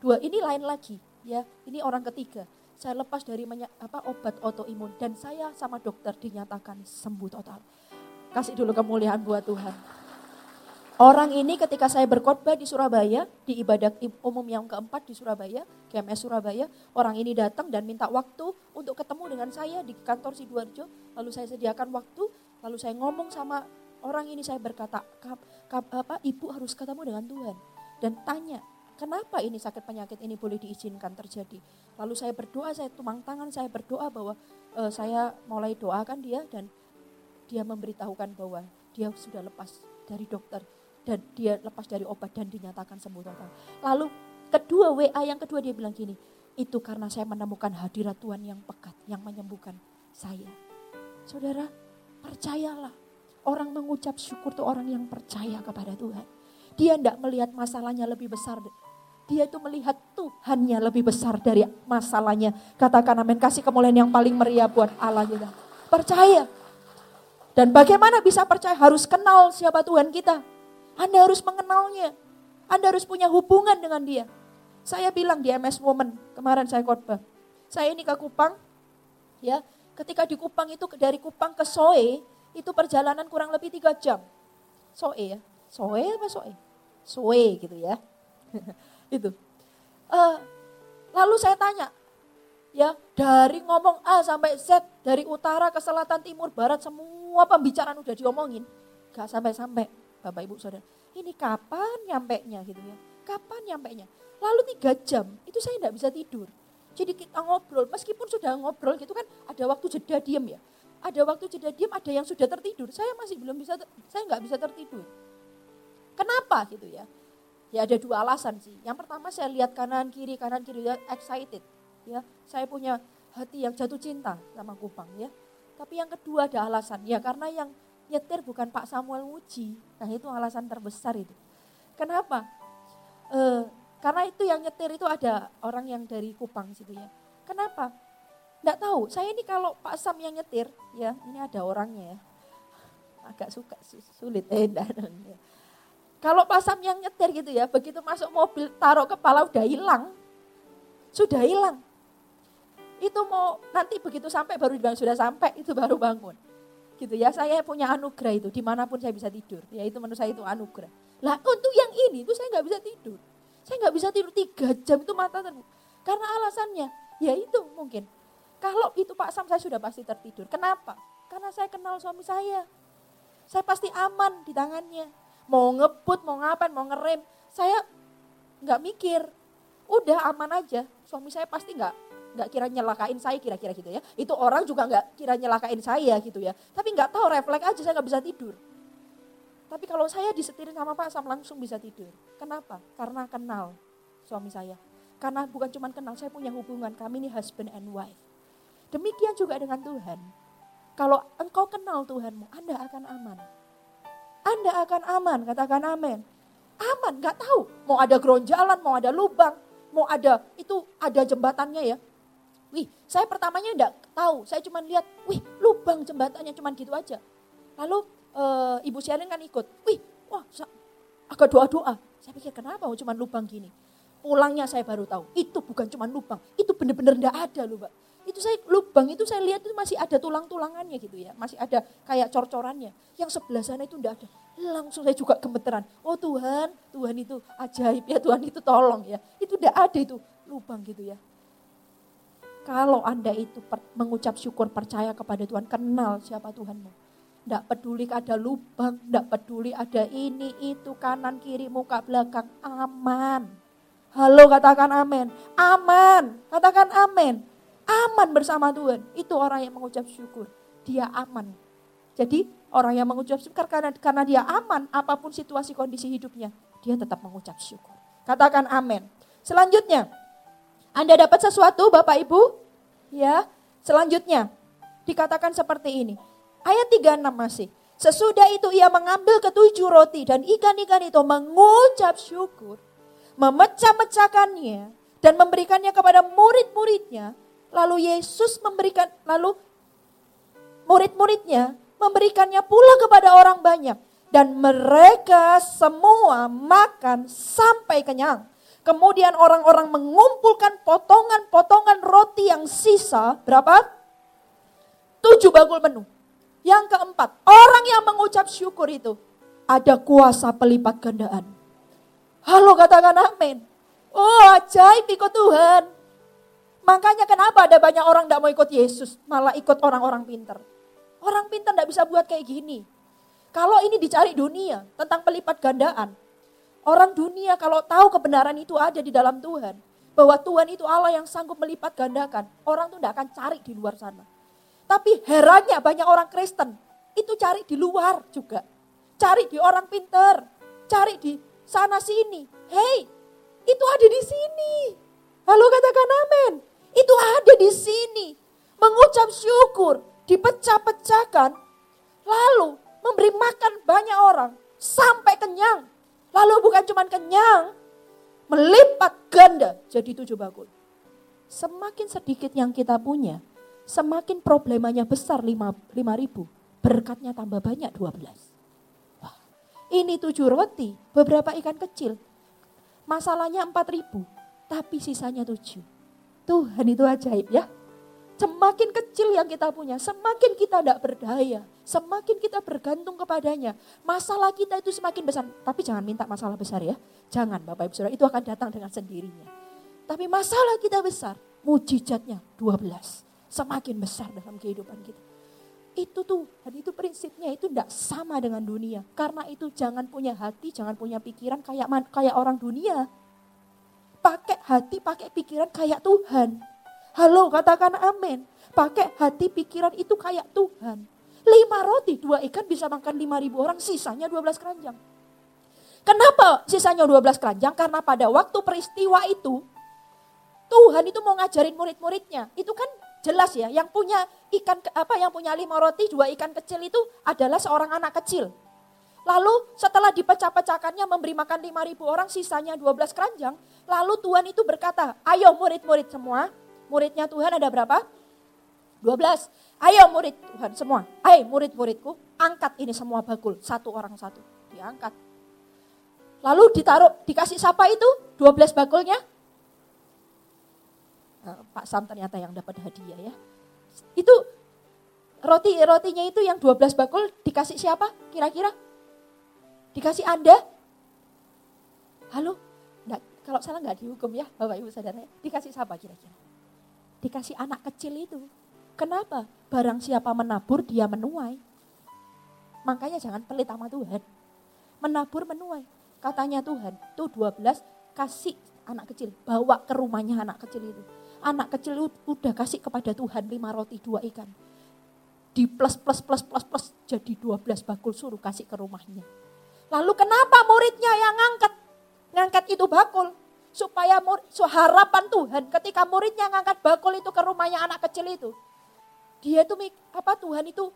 Dua ini lain lagi ya. Ini orang ketiga. Saya lepas dari apa obat autoimun. Dan saya sama dokter dinyatakan sembuh total. Kasih dulu kemuliaan buat Tuhan Orang ini ketika saya berkhotbah di Surabaya, di ibadah umum yang keempat di Surabaya, GMS Surabaya, orang ini datang dan minta waktu untuk ketemu dengan saya di kantor Sidoarjo. Lalu saya sediakan waktu, lalu saya ngomong sama orang ini, saya berkata, apa, ibu harus ketemu dengan Tuhan. Dan tanya, kenapa ini sakit penyakit ini boleh diizinkan terjadi. Lalu saya berdoa, saya tumang tangan, saya berdoa bahwa uh, saya mulai doakan dia dan dia memberitahukan bahwa dia sudah lepas dari dokter dan dia lepas dari obat dan dinyatakan sembuh total. Lalu kedua WA yang kedua dia bilang gini, itu karena saya menemukan hadirat Tuhan yang pekat, yang menyembuhkan saya. Saudara, percayalah. Orang mengucap syukur itu orang yang percaya kepada Tuhan. Dia tidak melihat masalahnya lebih besar. Dia itu melihat Tuhannya lebih besar dari masalahnya. Katakan amin. Kasih kemuliaan yang paling meriah buat Allah kita. Percaya. Dan bagaimana bisa percaya? Harus kenal siapa Tuhan kita. Anda harus mengenalnya. Anda harus punya hubungan dengan dia. Saya bilang di MS Woman, kemarin saya khotbah. Saya ini ke Kupang, ya. Ketika di Kupang itu dari Kupang ke Soe, itu perjalanan kurang lebih tiga jam. Soe ya, Soe apa Soe? Soe gitu ya. itu. Uh, lalu saya tanya, ya dari ngomong A sampai Z, dari utara ke selatan, timur, barat, semua pembicaraan udah diomongin. Gak sampai-sampai Bapak Ibu Saudara. Ini kapan nyampe nya gitu ya. Kapan nyampe nya? Lalu tiga jam, itu saya tidak bisa tidur. Jadi kita ngobrol, meskipun sudah ngobrol gitu kan ada waktu jeda diam ya. Ada waktu jeda diam, ada yang sudah tertidur. Saya masih belum bisa, saya nggak bisa tertidur. Kenapa gitu ya? Ya ada dua alasan sih. Yang pertama saya lihat kanan kiri, kanan kiri, ya, excited. Ya, saya punya hati yang jatuh cinta sama Kupang ya. Tapi yang kedua ada alasan, ya karena yang nyetir bukan Pak Samuel Muji. Nah itu alasan terbesar itu. Kenapa? E, karena itu yang nyetir itu ada orang yang dari Kupang situ ya. Kenapa? Tidak tahu. Saya ini kalau Pak Sam yang nyetir, ya ini ada orangnya ya. Agak suka sulit. Eh, ya. Kalau Pak Sam yang nyetir gitu ya, begitu masuk mobil taruh kepala udah hilang. Sudah hilang. Itu mau nanti begitu sampai baru bilang sudah sampai itu baru bangun gitu ya. Saya punya anugerah itu, di mana pun saya bisa tidur. Ya itu menurut saya itu anugerah. Lah untuk yang ini itu saya nggak bisa tidur. Saya nggak bisa tidur tiga jam itu mata terbuka. Karena alasannya, ya itu mungkin. Kalau itu Pak Sam saya sudah pasti tertidur. Kenapa? Karena saya kenal suami saya. Saya pasti aman di tangannya. Mau ngebut, mau ngapain, mau ngerem. Saya nggak mikir. Udah aman aja. Suami saya pasti nggak nggak kira nyelakain saya kira-kira gitu ya. Itu orang juga nggak kira nyelakain saya gitu ya. Tapi nggak tahu refleks aja saya nggak bisa tidur. Tapi kalau saya disetirin sama Pak Sam langsung bisa tidur. Kenapa? Karena kenal suami saya. Karena bukan cuma kenal, saya punya hubungan. Kami ini husband and wife. Demikian juga dengan Tuhan. Kalau engkau kenal Tuhanmu, Anda akan aman. Anda akan aman, katakan amin. Aman, nggak tahu. Mau ada geronjalan, mau ada lubang, mau ada, itu ada jembatannya ya. Wih, saya pertamanya enggak tahu. Saya cuma lihat, wih, lubang jembatannya cuma gitu aja. Lalu e, Ibu Sherin kan ikut. Wih, wah, agak doa-doa. Saya pikir kenapa cuma lubang gini. Pulangnya saya baru tahu, itu bukan cuma lubang, itu benar-benar enggak ada loh, Mbak. Itu saya lubang itu saya lihat itu masih ada tulang-tulangannya gitu ya. Masih ada kayak cor-corannya. Yang sebelah sana itu enggak ada. Langsung saya juga gemeteran. Oh Tuhan, Tuhan itu ajaib ya, Tuhan itu tolong ya. Itu enggak ada itu lubang gitu ya. Kalau Anda itu mengucap syukur percaya kepada Tuhan, kenal siapa Tuhanmu. Tidak peduli ada lubang, tidak peduli ada ini, itu, kanan, kiri, muka, belakang, aman. Halo katakan amin. Aman, katakan amin. Aman bersama Tuhan. Itu orang yang mengucap syukur. Dia aman. Jadi orang yang mengucap syukur karena, karena dia aman apa pun situasi kondisi hidupnya. Dia tetap mengucap syukur. Katakan amin. Selanjutnya, Anda dapat sesuatu Bapak Ibu? Ya, selanjutnya dikatakan seperti ini. Ayat 36 masih. Sesudah itu ia mengambil ketujuh roti dan ikan-ikan itu mengucap syukur, memecah-mecahkannya dan memberikannya kepada murid-muridnya. Lalu Yesus memberikan, lalu murid-muridnya memberikannya pula kepada orang banyak. Dan mereka semua makan sampai kenyang. Kemudian orang-orang mengumpulkan potongan-potongan roti yang sisa. Berapa? Tujuh bakul penuh. Yang keempat, orang yang mengucap syukur itu ada kuasa pelipat gandaan. Halo katakan amin. Oh ajaib ikut Tuhan. Makanya kenapa ada banyak orang tidak mau ikut Yesus, malah ikut orang-orang pinter. Orang pinter tidak bisa buat kayak gini. Kalau ini dicari dunia tentang pelipat gandaan, Orang dunia kalau tahu kebenaran itu ada di dalam Tuhan, bahwa Tuhan itu Allah yang sanggup melipat gandakan, orang itu tidak akan cari di luar sana. Tapi herannya banyak orang Kristen itu cari di luar juga. Cari di orang pinter, cari di sana sini. Hei, itu ada di sini. Halo katakan amin. Itu ada di sini. Mengucap syukur, dipecah-pecahkan, lalu memberi makan banyak orang sampai kenyang. Lalu bukan cuma kenyang, melipat ganda jadi tujuh bakul. Semakin sedikit yang kita punya, semakin problemanya besar lima, lima ribu. Berkatnya tambah banyak dua belas. Wah, ini tujuh roti, beberapa ikan kecil. Masalahnya empat ribu, tapi sisanya tujuh. Tuhan itu ajaib ya. Semakin kecil yang kita punya, semakin kita tidak berdaya, semakin kita bergantung kepadanya. Masalah kita itu semakin besar. Tapi jangan minta masalah besar ya. Jangan Bapak Ibu Saudara, itu akan datang dengan sendirinya. Tapi masalah kita besar, mujizatnya 12. Semakin besar dalam kehidupan kita. Itu tuh, dan itu prinsipnya itu tidak sama dengan dunia. Karena itu jangan punya hati, jangan punya pikiran kayak kayak orang dunia. Pakai hati, pakai pikiran kayak Tuhan. Halo katakan amin. Pakai hati pikiran itu kayak Tuhan. Lima roti, dua ikan bisa makan lima ribu orang, sisanya dua belas keranjang. Kenapa sisanya dua belas keranjang? Karena pada waktu peristiwa itu, Tuhan itu mau ngajarin murid-muridnya. Itu kan jelas ya, yang punya ikan apa yang punya lima roti, dua ikan kecil itu adalah seorang anak kecil. Lalu setelah dipecah-pecahkannya memberi makan lima ribu orang, sisanya dua belas keranjang. Lalu Tuhan itu berkata, ayo murid-murid semua, muridnya Tuhan ada berapa? 12. Ayo murid Tuhan semua. Ayo murid-muridku, angkat ini semua bakul. Satu orang satu. Diangkat. Lalu ditaruh, dikasih siapa itu? 12 bakulnya? Nah, Pak Sam ternyata yang dapat hadiah ya. Itu roti rotinya itu yang 12 bakul dikasih siapa kira-kira? Dikasih Anda? Halo? Nggak, kalau salah nggak dihukum ya Bapak Ibu Saudara. Dikasih siapa kira-kira? Dikasih anak kecil itu. Kenapa? Barang siapa menabur dia menuai. Makanya jangan pelit sama Tuhan. Menabur menuai. Katanya Tuhan, tuh 12 kasih anak kecil, bawa ke rumahnya anak kecil itu. Anak kecil itu udah kasih kepada Tuhan lima roti dua ikan. Di plus plus plus plus plus jadi 12 bakul suruh kasih ke rumahnya. Lalu kenapa muridnya yang ngangkat? Ngangkat itu bakul supaya so harapan Tuhan ketika muridnya ngangkat bakul itu ke rumahnya anak kecil itu. Dia itu apa Tuhan itu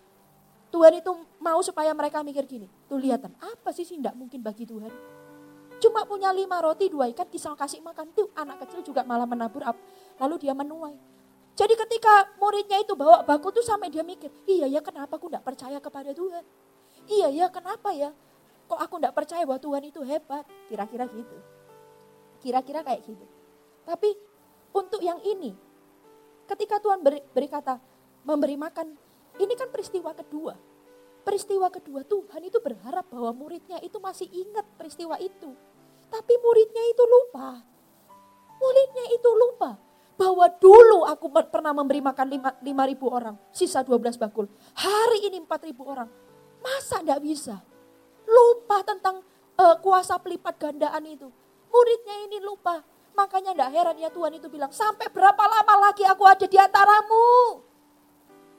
Tuhan itu mau supaya mereka mikir gini. Tuh lihatan, apa sih sih tidak mungkin bagi Tuhan? Cuma punya lima roti, dua ikan, kisah kasih makan. Tuh anak kecil juga malah menabur, lalu dia menuai. Jadi ketika muridnya itu bawa bakul tuh sampai dia mikir, iya ya kenapa aku tidak percaya kepada Tuhan? Iya ya kenapa ya? Kok aku tidak percaya bahwa Tuhan itu hebat? Kira-kira gitu. Kira-kira kayak gitu. Tapi untuk yang ini, ketika Tuhan beri, beri kata memberi makan, ini kan peristiwa kedua. Peristiwa kedua Tuhan itu berharap bahwa muridnya itu masih ingat peristiwa itu. Tapi muridnya itu lupa. Muridnya itu lupa bahwa dulu aku pernah memberi makan 5, 5 ribu orang, sisa 12 bakul. Hari ini 4 ribu orang. Masa enggak bisa? Lupa tentang uh, kuasa pelipat gandaan itu. Muridnya ini lupa. Makanya enggak heran ya Tuhan itu bilang, sampai berapa lama lagi aku ada di antaramu?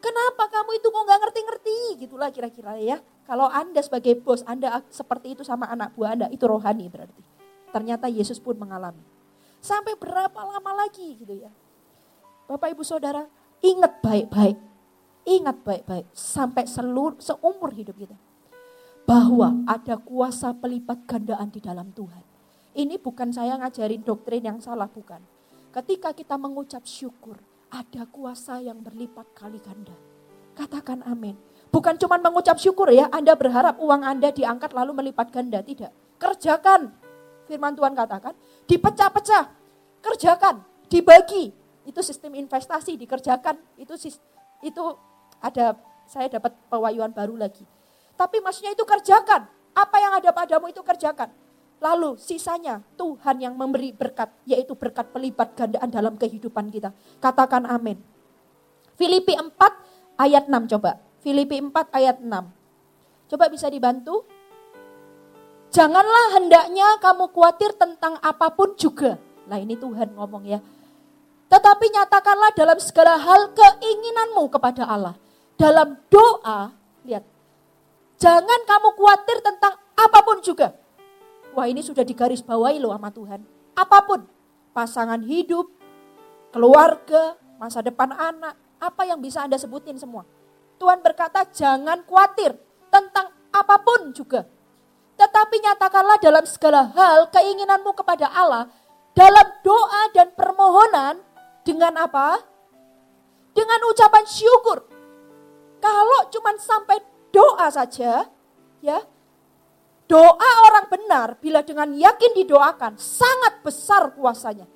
Kenapa kamu itu kok nggak ngerti-ngerti? Gitulah kira-kira ya. Kalau Anda sebagai bos, Anda seperti itu sama anak buah Anda, itu rohani berarti. Ternyata Yesus pun mengalami. Sampai berapa lama lagi gitu ya. Bapak Ibu Saudara, ingat baik-baik. Ingat baik-baik sampai seluruh seumur hidup kita. Bahwa ada kuasa pelipat gandaan di dalam Tuhan. Ini bukan saya ngajarin doktrin yang salah, bukan. Ketika kita mengucap syukur, ada kuasa yang berlipat kali ganda. Katakan amin. Bukan cuma mengucap syukur ya, Anda berharap uang Anda diangkat lalu melipat ganda. Tidak. Kerjakan. Firman Tuhan katakan, dipecah-pecah. Kerjakan, dibagi. Itu sistem investasi dikerjakan. Itu itu ada saya dapat pewahyuan baru lagi. Tapi maksudnya itu kerjakan. Apa yang ada padamu itu kerjakan. Lalu sisanya Tuhan yang memberi berkat, yaitu berkat pelipat gandaan dalam kehidupan kita. Katakan amin. Filipi 4 ayat 6 coba. Filipi 4 ayat 6. Coba bisa dibantu? Janganlah hendaknya kamu khawatir tentang apa pun juga. Nah ini Tuhan ngomong ya. Tetapi nyatakanlah dalam segala hal keinginanmu kepada Allah. Dalam doa, lihat. Jangan kamu khawatir tentang apa pun juga wah ini sudah digaris bawahi loh sama Tuhan. Apa pun, pasangan hidup, keluarga, masa depan anak, apa yang bisa Anda sebutin semua. Tuhan berkata jangan khawatir tentang apa pun juga. Tetapi nyatakanlah dalam segala hal keinginanmu kepada Allah dalam doa dan permohonan dengan apa? Dengan ucapan syukur. Kalau cuma sampai doa saja, ya Doa orang benar bila dengan yakin didoakan sangat besar kuasanya.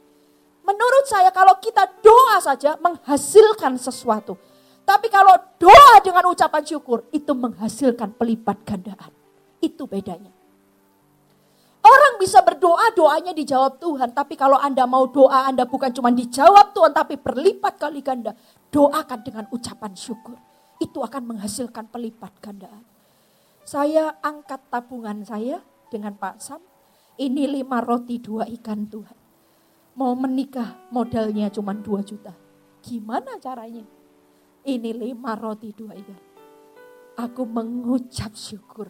Menurut saya kalau kita doa saja menghasilkan sesuatu. Tapi kalau doa dengan ucapan syukur itu menghasilkan pelipat gandaan. Itu bedanya. Orang bisa berdoa, doanya dijawab Tuhan. Tapi kalau Anda mau doa Anda bukan cuma dijawab Tuhan, tapi berlipat kali ganda. Doakan dengan ucapan syukur. Itu akan menghasilkan pelipat gandaan. Saya angkat tabungan saya dengan Pak Sam. Ini lima roti dua ikan Tuhan. Mau menikah modalnya cuma dua juta. Gimana caranya? Ini lima roti dua ikan. Aku mengucap syukur.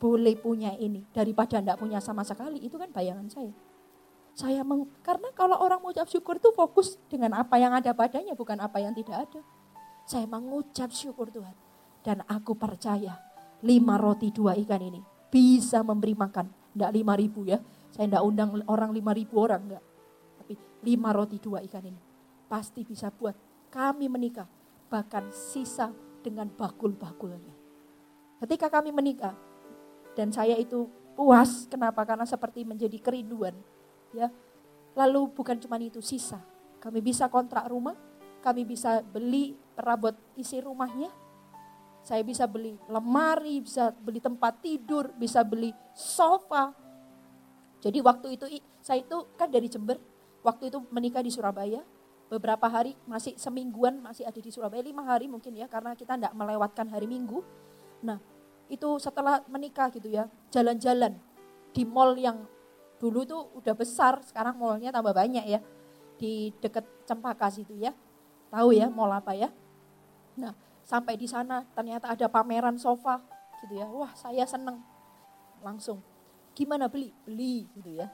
Boleh punya ini daripada tidak punya sama sekali. Itu kan bayangan saya. Saya meng, karena kalau orang mengucap syukur itu fokus dengan apa yang ada padanya, bukan apa yang tidak ada. Saya mengucap syukur Tuhan. Dan aku percaya lima roti dua ikan ini bisa memberi makan. Tidak lima ribu ya. Saya tidak undang orang lima ribu orang enggak. Tapi lima roti dua ikan ini pasti bisa buat kami menikah. Bahkan sisa dengan bakul-bakulnya. Ketika kami menikah dan saya itu puas, kenapa? Karena seperti menjadi kerinduan. Ya, lalu bukan cuma itu sisa. Kami bisa kontrak rumah, kami bisa beli perabot isi rumahnya, saya bisa beli lemari, bisa beli tempat tidur, bisa beli sofa. Jadi waktu itu saya itu kan dari Jember, waktu itu menikah di Surabaya. Beberapa hari masih semingguan masih ada di Surabaya, lima hari mungkin ya karena kita tidak melewatkan hari Minggu. Nah itu setelah menikah gitu ya, jalan-jalan di mall yang dulu itu udah besar, sekarang mallnya tambah banyak ya. Di dekat Cempaka situ ya. Tahu ya mall apa ya? Nah Sampai di sana ternyata ada pameran sofa gitu ya. Wah saya seneng. Langsung, gimana beli? Beli gitu ya.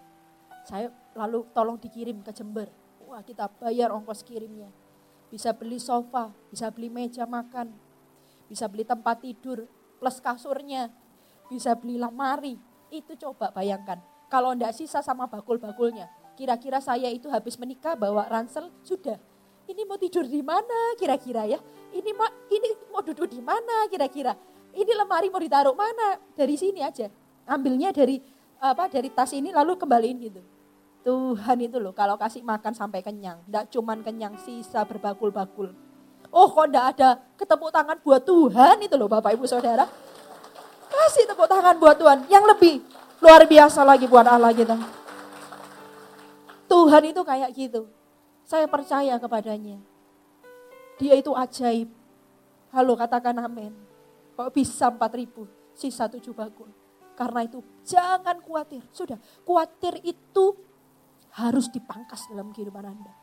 Saya lalu tolong dikirim ke Jember. Wah kita bayar ongkos kirimnya. Bisa beli sofa, bisa beli meja makan, bisa beli tempat tidur, plus kasurnya, bisa beli lemari. Itu coba bayangkan. Kalau ndak sisa sama bakul-bakulnya, kira-kira saya itu habis menikah bawa ransel, sudah. Ini mau tidur di mana kira-kira ya? Ini ma, ini mau duduk di mana kira-kira? Ini lemari mau ditaruh mana? Dari sini aja. Ambilnya dari apa dari tas ini lalu kembaliin gitu. Tuhan itu loh kalau kasih makan sampai kenyang. Tidak cuman kenyang sisa berbakul-bakul. Oh kok tidak ada ketepuk tangan buat Tuhan itu loh Bapak Ibu Saudara. Kasih tepuk tangan buat Tuhan. Yang lebih luar biasa lagi buat Allah kita. Tuhan itu kayak gitu. Saya percaya kepadanya. Dia itu ajaib. Halo katakan amin. Kok bisa 4 ribu, sisa 7 bakul. Karena itu jangan khawatir. Sudah, khawatir itu harus dipangkas dalam kehidupan Anda.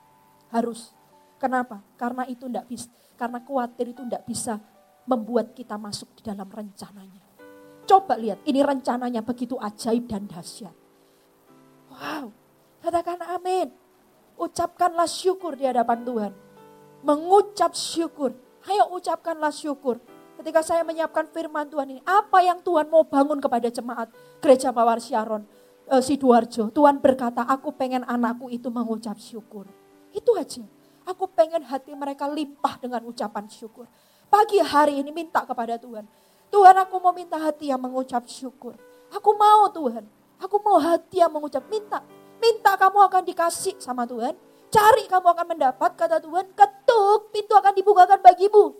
Harus. Kenapa? Karena itu tidak bisa. Karena khawatir itu tidak bisa membuat kita masuk di dalam rencananya. Coba lihat, ini rencananya begitu ajaib dan dahsyat. Wow, katakan amin. Ucapkanlah syukur di hadapan Tuhan. Mengucap syukur. Ayo ucapkanlah syukur. Ketika saya menyiapkan firman Tuhan ini, apa yang Tuhan mau bangun kepada jemaat gereja Mawar Syaron? uh, Sidoarjo, Tuhan berkata, aku pengen anakku itu mengucap syukur. Itu aja. Aku pengen hati mereka limpah dengan ucapan syukur. Pagi hari ini minta kepada Tuhan. Tuhan aku mau minta hati yang mengucap syukur. Aku mau Tuhan. Aku mau hati yang mengucap. Minta. Minta kamu akan dikasih sama Tuhan. Cari kamu akan mendapat kata Tuhan. Ketuk pintu akan dibukakan bagimu.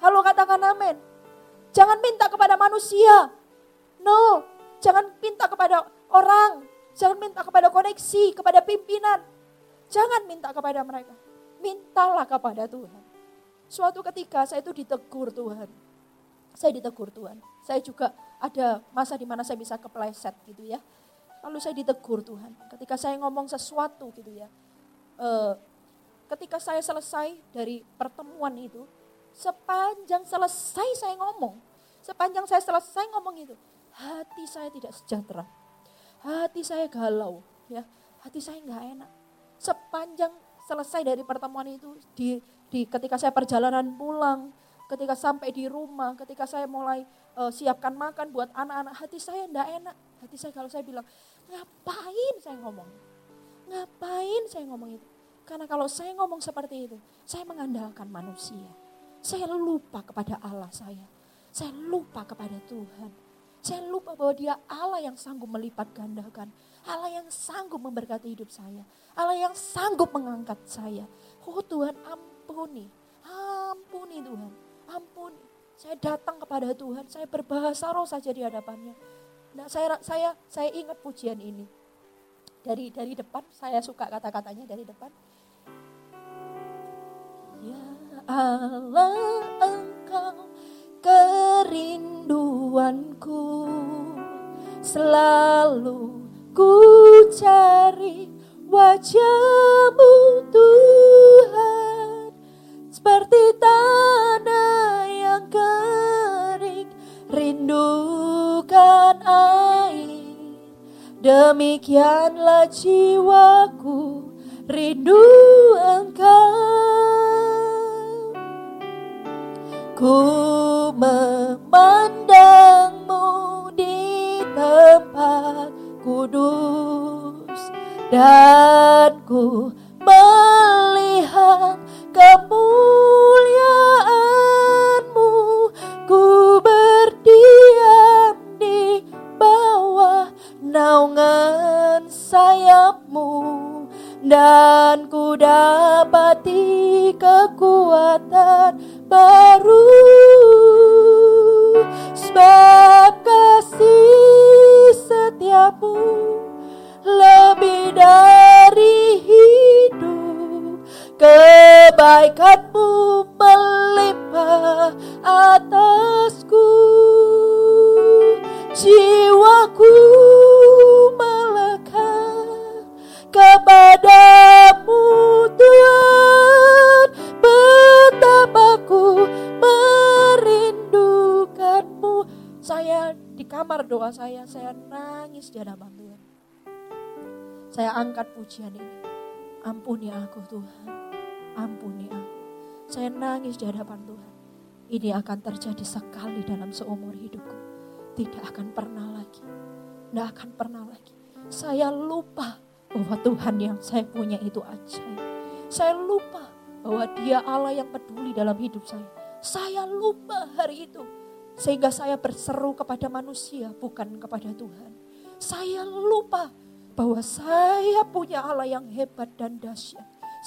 Halo katakan amin. Jangan minta kepada manusia. No. Jangan minta kepada orang. Jangan minta kepada koneksi, kepada pimpinan. Jangan minta kepada mereka. Mintalah kepada Tuhan. Suatu ketika saya itu ditegur Tuhan. Saya ditegur Tuhan. Saya juga ada masa di mana saya bisa kepleset gitu ya. Lalu saya ditegur Tuhan. Ketika saya ngomong sesuatu gitu ya. E, ketika saya selesai dari pertemuan itu. Sepanjang selesai saya ngomong. Sepanjang saya selesai ngomong itu. Hati saya tidak sejahtera hati saya galau, ya, hati saya nggak enak. Sepanjang selesai dari pertemuan itu, di, di ketika saya perjalanan pulang, ketika sampai di rumah, ketika saya mulai uh, siapkan makan buat anak-anak, hati saya nggak enak. Hati saya kalau saya bilang, ngapain saya ngomong? Ngapain saya ngomong itu? Karena kalau saya ngomong seperti itu, saya mengandalkan manusia. Saya lupa kepada Allah saya. Saya lupa kepada Tuhan. Saya lupa bahwa dia Allah yang sanggup melipat gandakan. Allah yang sanggup memberkati hidup saya. Allah yang sanggup mengangkat saya. Oh Tuhan ampuni. Ampuni Tuhan. Ampuni. Saya datang kepada Tuhan. Saya berbahasa roh saja di hadapannya. Nah, saya saya saya ingat pujian ini. Dari dari depan saya suka kata-katanya dari depan. Ya Allah engkau kerinduanku selalu ku cari wajahmu Tuhan seperti tanah yang kering rindukan air demikianlah jiwaku rindu engkau. Ku memandangmu di tempat kudus dan ku melihat kemuliaanmu. Ku berdiam naungan sayapmu dan ku dapati kekuatan baru. Sebab kasih setiamu lebih dari hidup. Kebaikanmu melimpah atasku jiwaku kepadamu Tuhan betapa ku merindukanmu. Saya di kamar doa saya, saya nangis di hadapan Tuhan. Saya angkat pujian ini. Ampuni aku Tuhan, ampuni aku. Saya nangis di hadapan Tuhan. Ini akan terjadi sekali dalam seumur hidupku. Tidak akan pernah lagi. Tidak akan pernah lagi. Saya lupa bahwa Tuhan yang saya punya itu ajaib. Saya lupa bahwa dia Allah yang peduli dalam hidup saya. Saya lupa hari itu. Sehingga saya berseru kepada manusia bukan kepada Tuhan. Saya lupa bahwa saya punya Allah yang hebat dan dahsyat.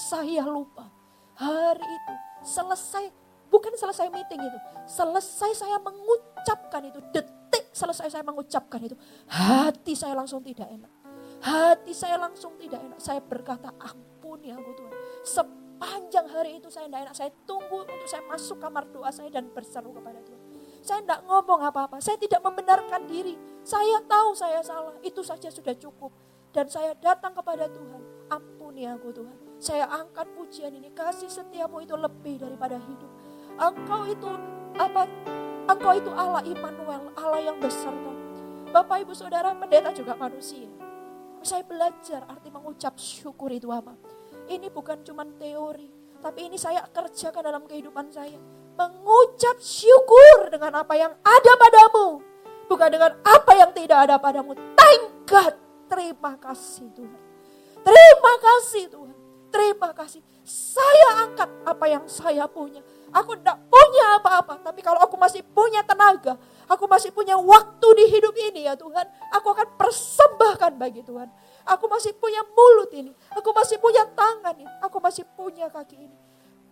Saya lupa hari itu selesai bukan selesai meeting itu, selesai saya mengucapkan itu, detik selesai saya mengucapkan itu, hati saya langsung tidak enak. Hati saya langsung tidak enak. Saya berkata, ampun ya aku Tuhan. Sepanjang hari itu saya tidak enak. Saya tunggu untuk saya masuk kamar doa saya dan berseru kepada Tuhan. Saya tidak ngomong apa-apa. Saya tidak membenarkan diri. Saya tahu saya salah. Itu saja sudah cukup. Dan saya datang kepada Tuhan. Ampuni aku Tuhan. Saya angkat pujian ini. Kasih setiamu itu lebih daripada hidup. Engkau itu apa? Engkau itu Allah Immanuel, Allah yang beserta. Bapak Ibu Saudara, pendeta juga manusia. Saya belajar arti mengucap syukur itu apa. Ini bukan cuma teori, tapi ini saya kerjakan dalam kehidupan saya. Mengucap syukur dengan apa yang ada padamu. Bukan dengan apa yang tidak ada padamu. Thank God. Terima kasih Tuhan. Terima kasih Tuhan. Terima kasih. Saya angkat apa yang saya punya. Aku tidak punya apa-apa. Tapi kalau aku masih punya tenaga. Aku masih punya waktu di hidup ini ya Tuhan. Aku akan persembahkan bagi Tuhan. Aku masih punya mulut ini. Aku masih punya tangan ini. Aku masih punya kaki ini.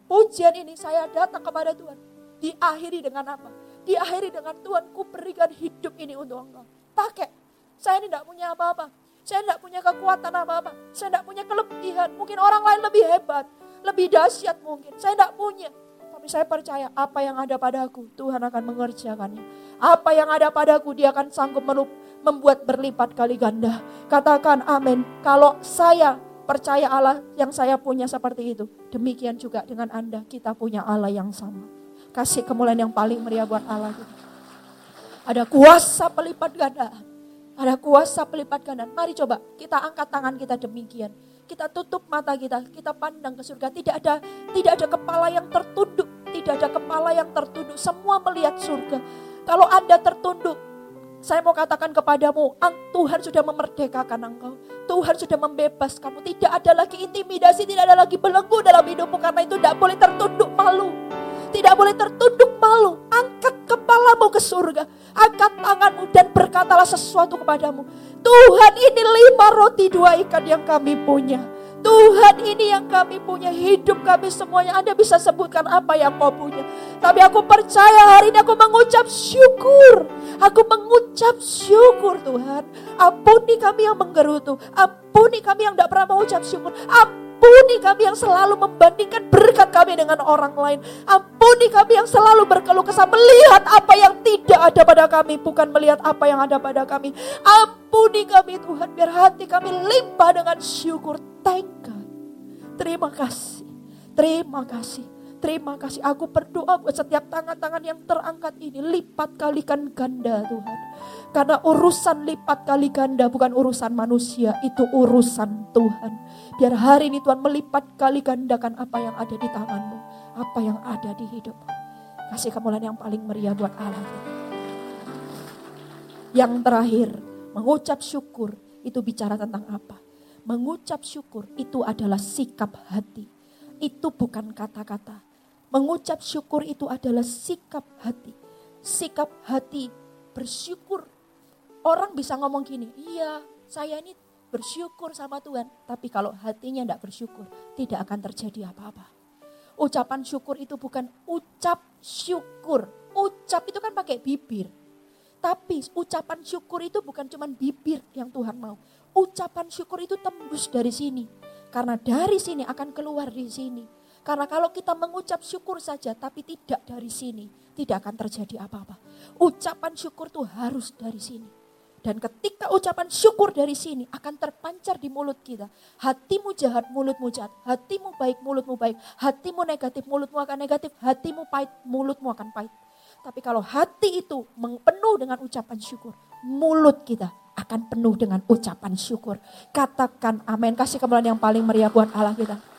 Pujian ini saya datang kepada Tuhan. Diakhiri dengan apa? Diakhiri dengan Tuhan ku berikan hidup ini untuk engkau. Pakai. Saya ini tidak punya apa-apa. Saya tidak punya kekuatan apa-apa. Saya tidak punya kelebihan. Mungkin orang lain lebih hebat. Lebih dahsyat mungkin. Saya tidak punya. Saya percaya apa yang ada padaku, Tuhan akan mengerjakannya. Apa yang ada padaku, dia akan sanggup membuat berlipat kali ganda. Katakan amin. Kalau saya percaya Allah yang saya punya seperti itu. Demikian juga dengan Anda, kita punya Allah yang sama. Kasih kemuliaan yang paling meriah buat Allah. Ada kuasa pelipat ganda. Ada kuasa pelipat ganda. Mari coba kita angkat tangan kita demikian kita tutup mata kita, kita pandang ke surga. Tidak ada tidak ada kepala yang tertunduk, tidak ada kepala yang tertunduk. Semua melihat surga. Kalau Anda tertunduk, saya mau katakan kepadamu, Tuhan sudah memerdekakan engkau. Tuhan sudah membebaskanmu. Tidak ada lagi intimidasi, tidak ada lagi belenggu dalam hidupmu. Karena itu tidak boleh tertunduk malu. Tidak boleh tertunduk malu. Angkat kepalamu ke surga. Angkat tanganmu dan berkatalah sesuatu kepadamu. Tuhan ini lima roti dua ikan yang kami punya. Tuhan ini yang kami punya hidup kami semuanya Anda bisa sebutkan apa yang kau punya Tapi aku percaya hari ini aku mengucap syukur Aku mengucap syukur Tuhan Ampuni kami yang menggerutu Ampuni kami yang tidak pernah mengucap syukur Ampuni kami yang selalu membandingkan berkat kami dengan orang lain. Ampuni kami yang selalu berkeluh kesah melihat apa yang tidak ada pada kami. Bukan melihat apa yang ada pada kami. Ampuni kami Tuhan biar hati kami limpah dengan syukur. Thank God. Terima kasih. Terima kasih. Terima kasih. Aku berdoa buat setiap tangan-tangan yang terangkat ini. Lipat kalikan ganda Tuhan. Karena urusan lipat kali ganda bukan urusan manusia. Itu urusan Tuhan. Biar hari ini Tuhan melipat kali gandakan apa yang ada di tanganmu. Apa yang ada di hidupmu. Kasih kemuliaan yang paling meriah buat Allah. Yang terakhir, mengucap syukur itu bicara tentang apa? Mengucap syukur itu adalah sikap hati. Itu bukan kata-kata. Mengucap syukur itu adalah sikap hati. Sikap hati bersyukur. Orang bisa ngomong gini, iya saya ini bersyukur sama Tuhan. Tapi kalau hatinya tidak bersyukur, tidak akan terjadi apa-apa. Ucapan syukur itu bukan ucap syukur. Ucap itu kan pakai bibir. Tapi ucapan syukur itu bukan cuma bibir yang Tuhan mau. Ucapan syukur itu tembus dari sini. Karena dari sini akan keluar di sini. Karena kalau kita mengucap syukur saja tapi tidak dari sini, tidak akan terjadi apa-apa. Ucapan syukur itu harus dari sini. Dan ketika ucapan syukur dari sini akan terpancar di mulut kita. Hatimu jahat, mulutmu jahat. Hatimu baik, mulutmu baik. Hatimu negatif, mulutmu akan negatif. Hatimu pahit, mulutmu akan pahit. Tapi kalau hati itu penuh dengan ucapan syukur, mulut kita akan penuh dengan ucapan syukur. Katakan amin. Kasih kemuliaan yang paling meriah buat Allah kita.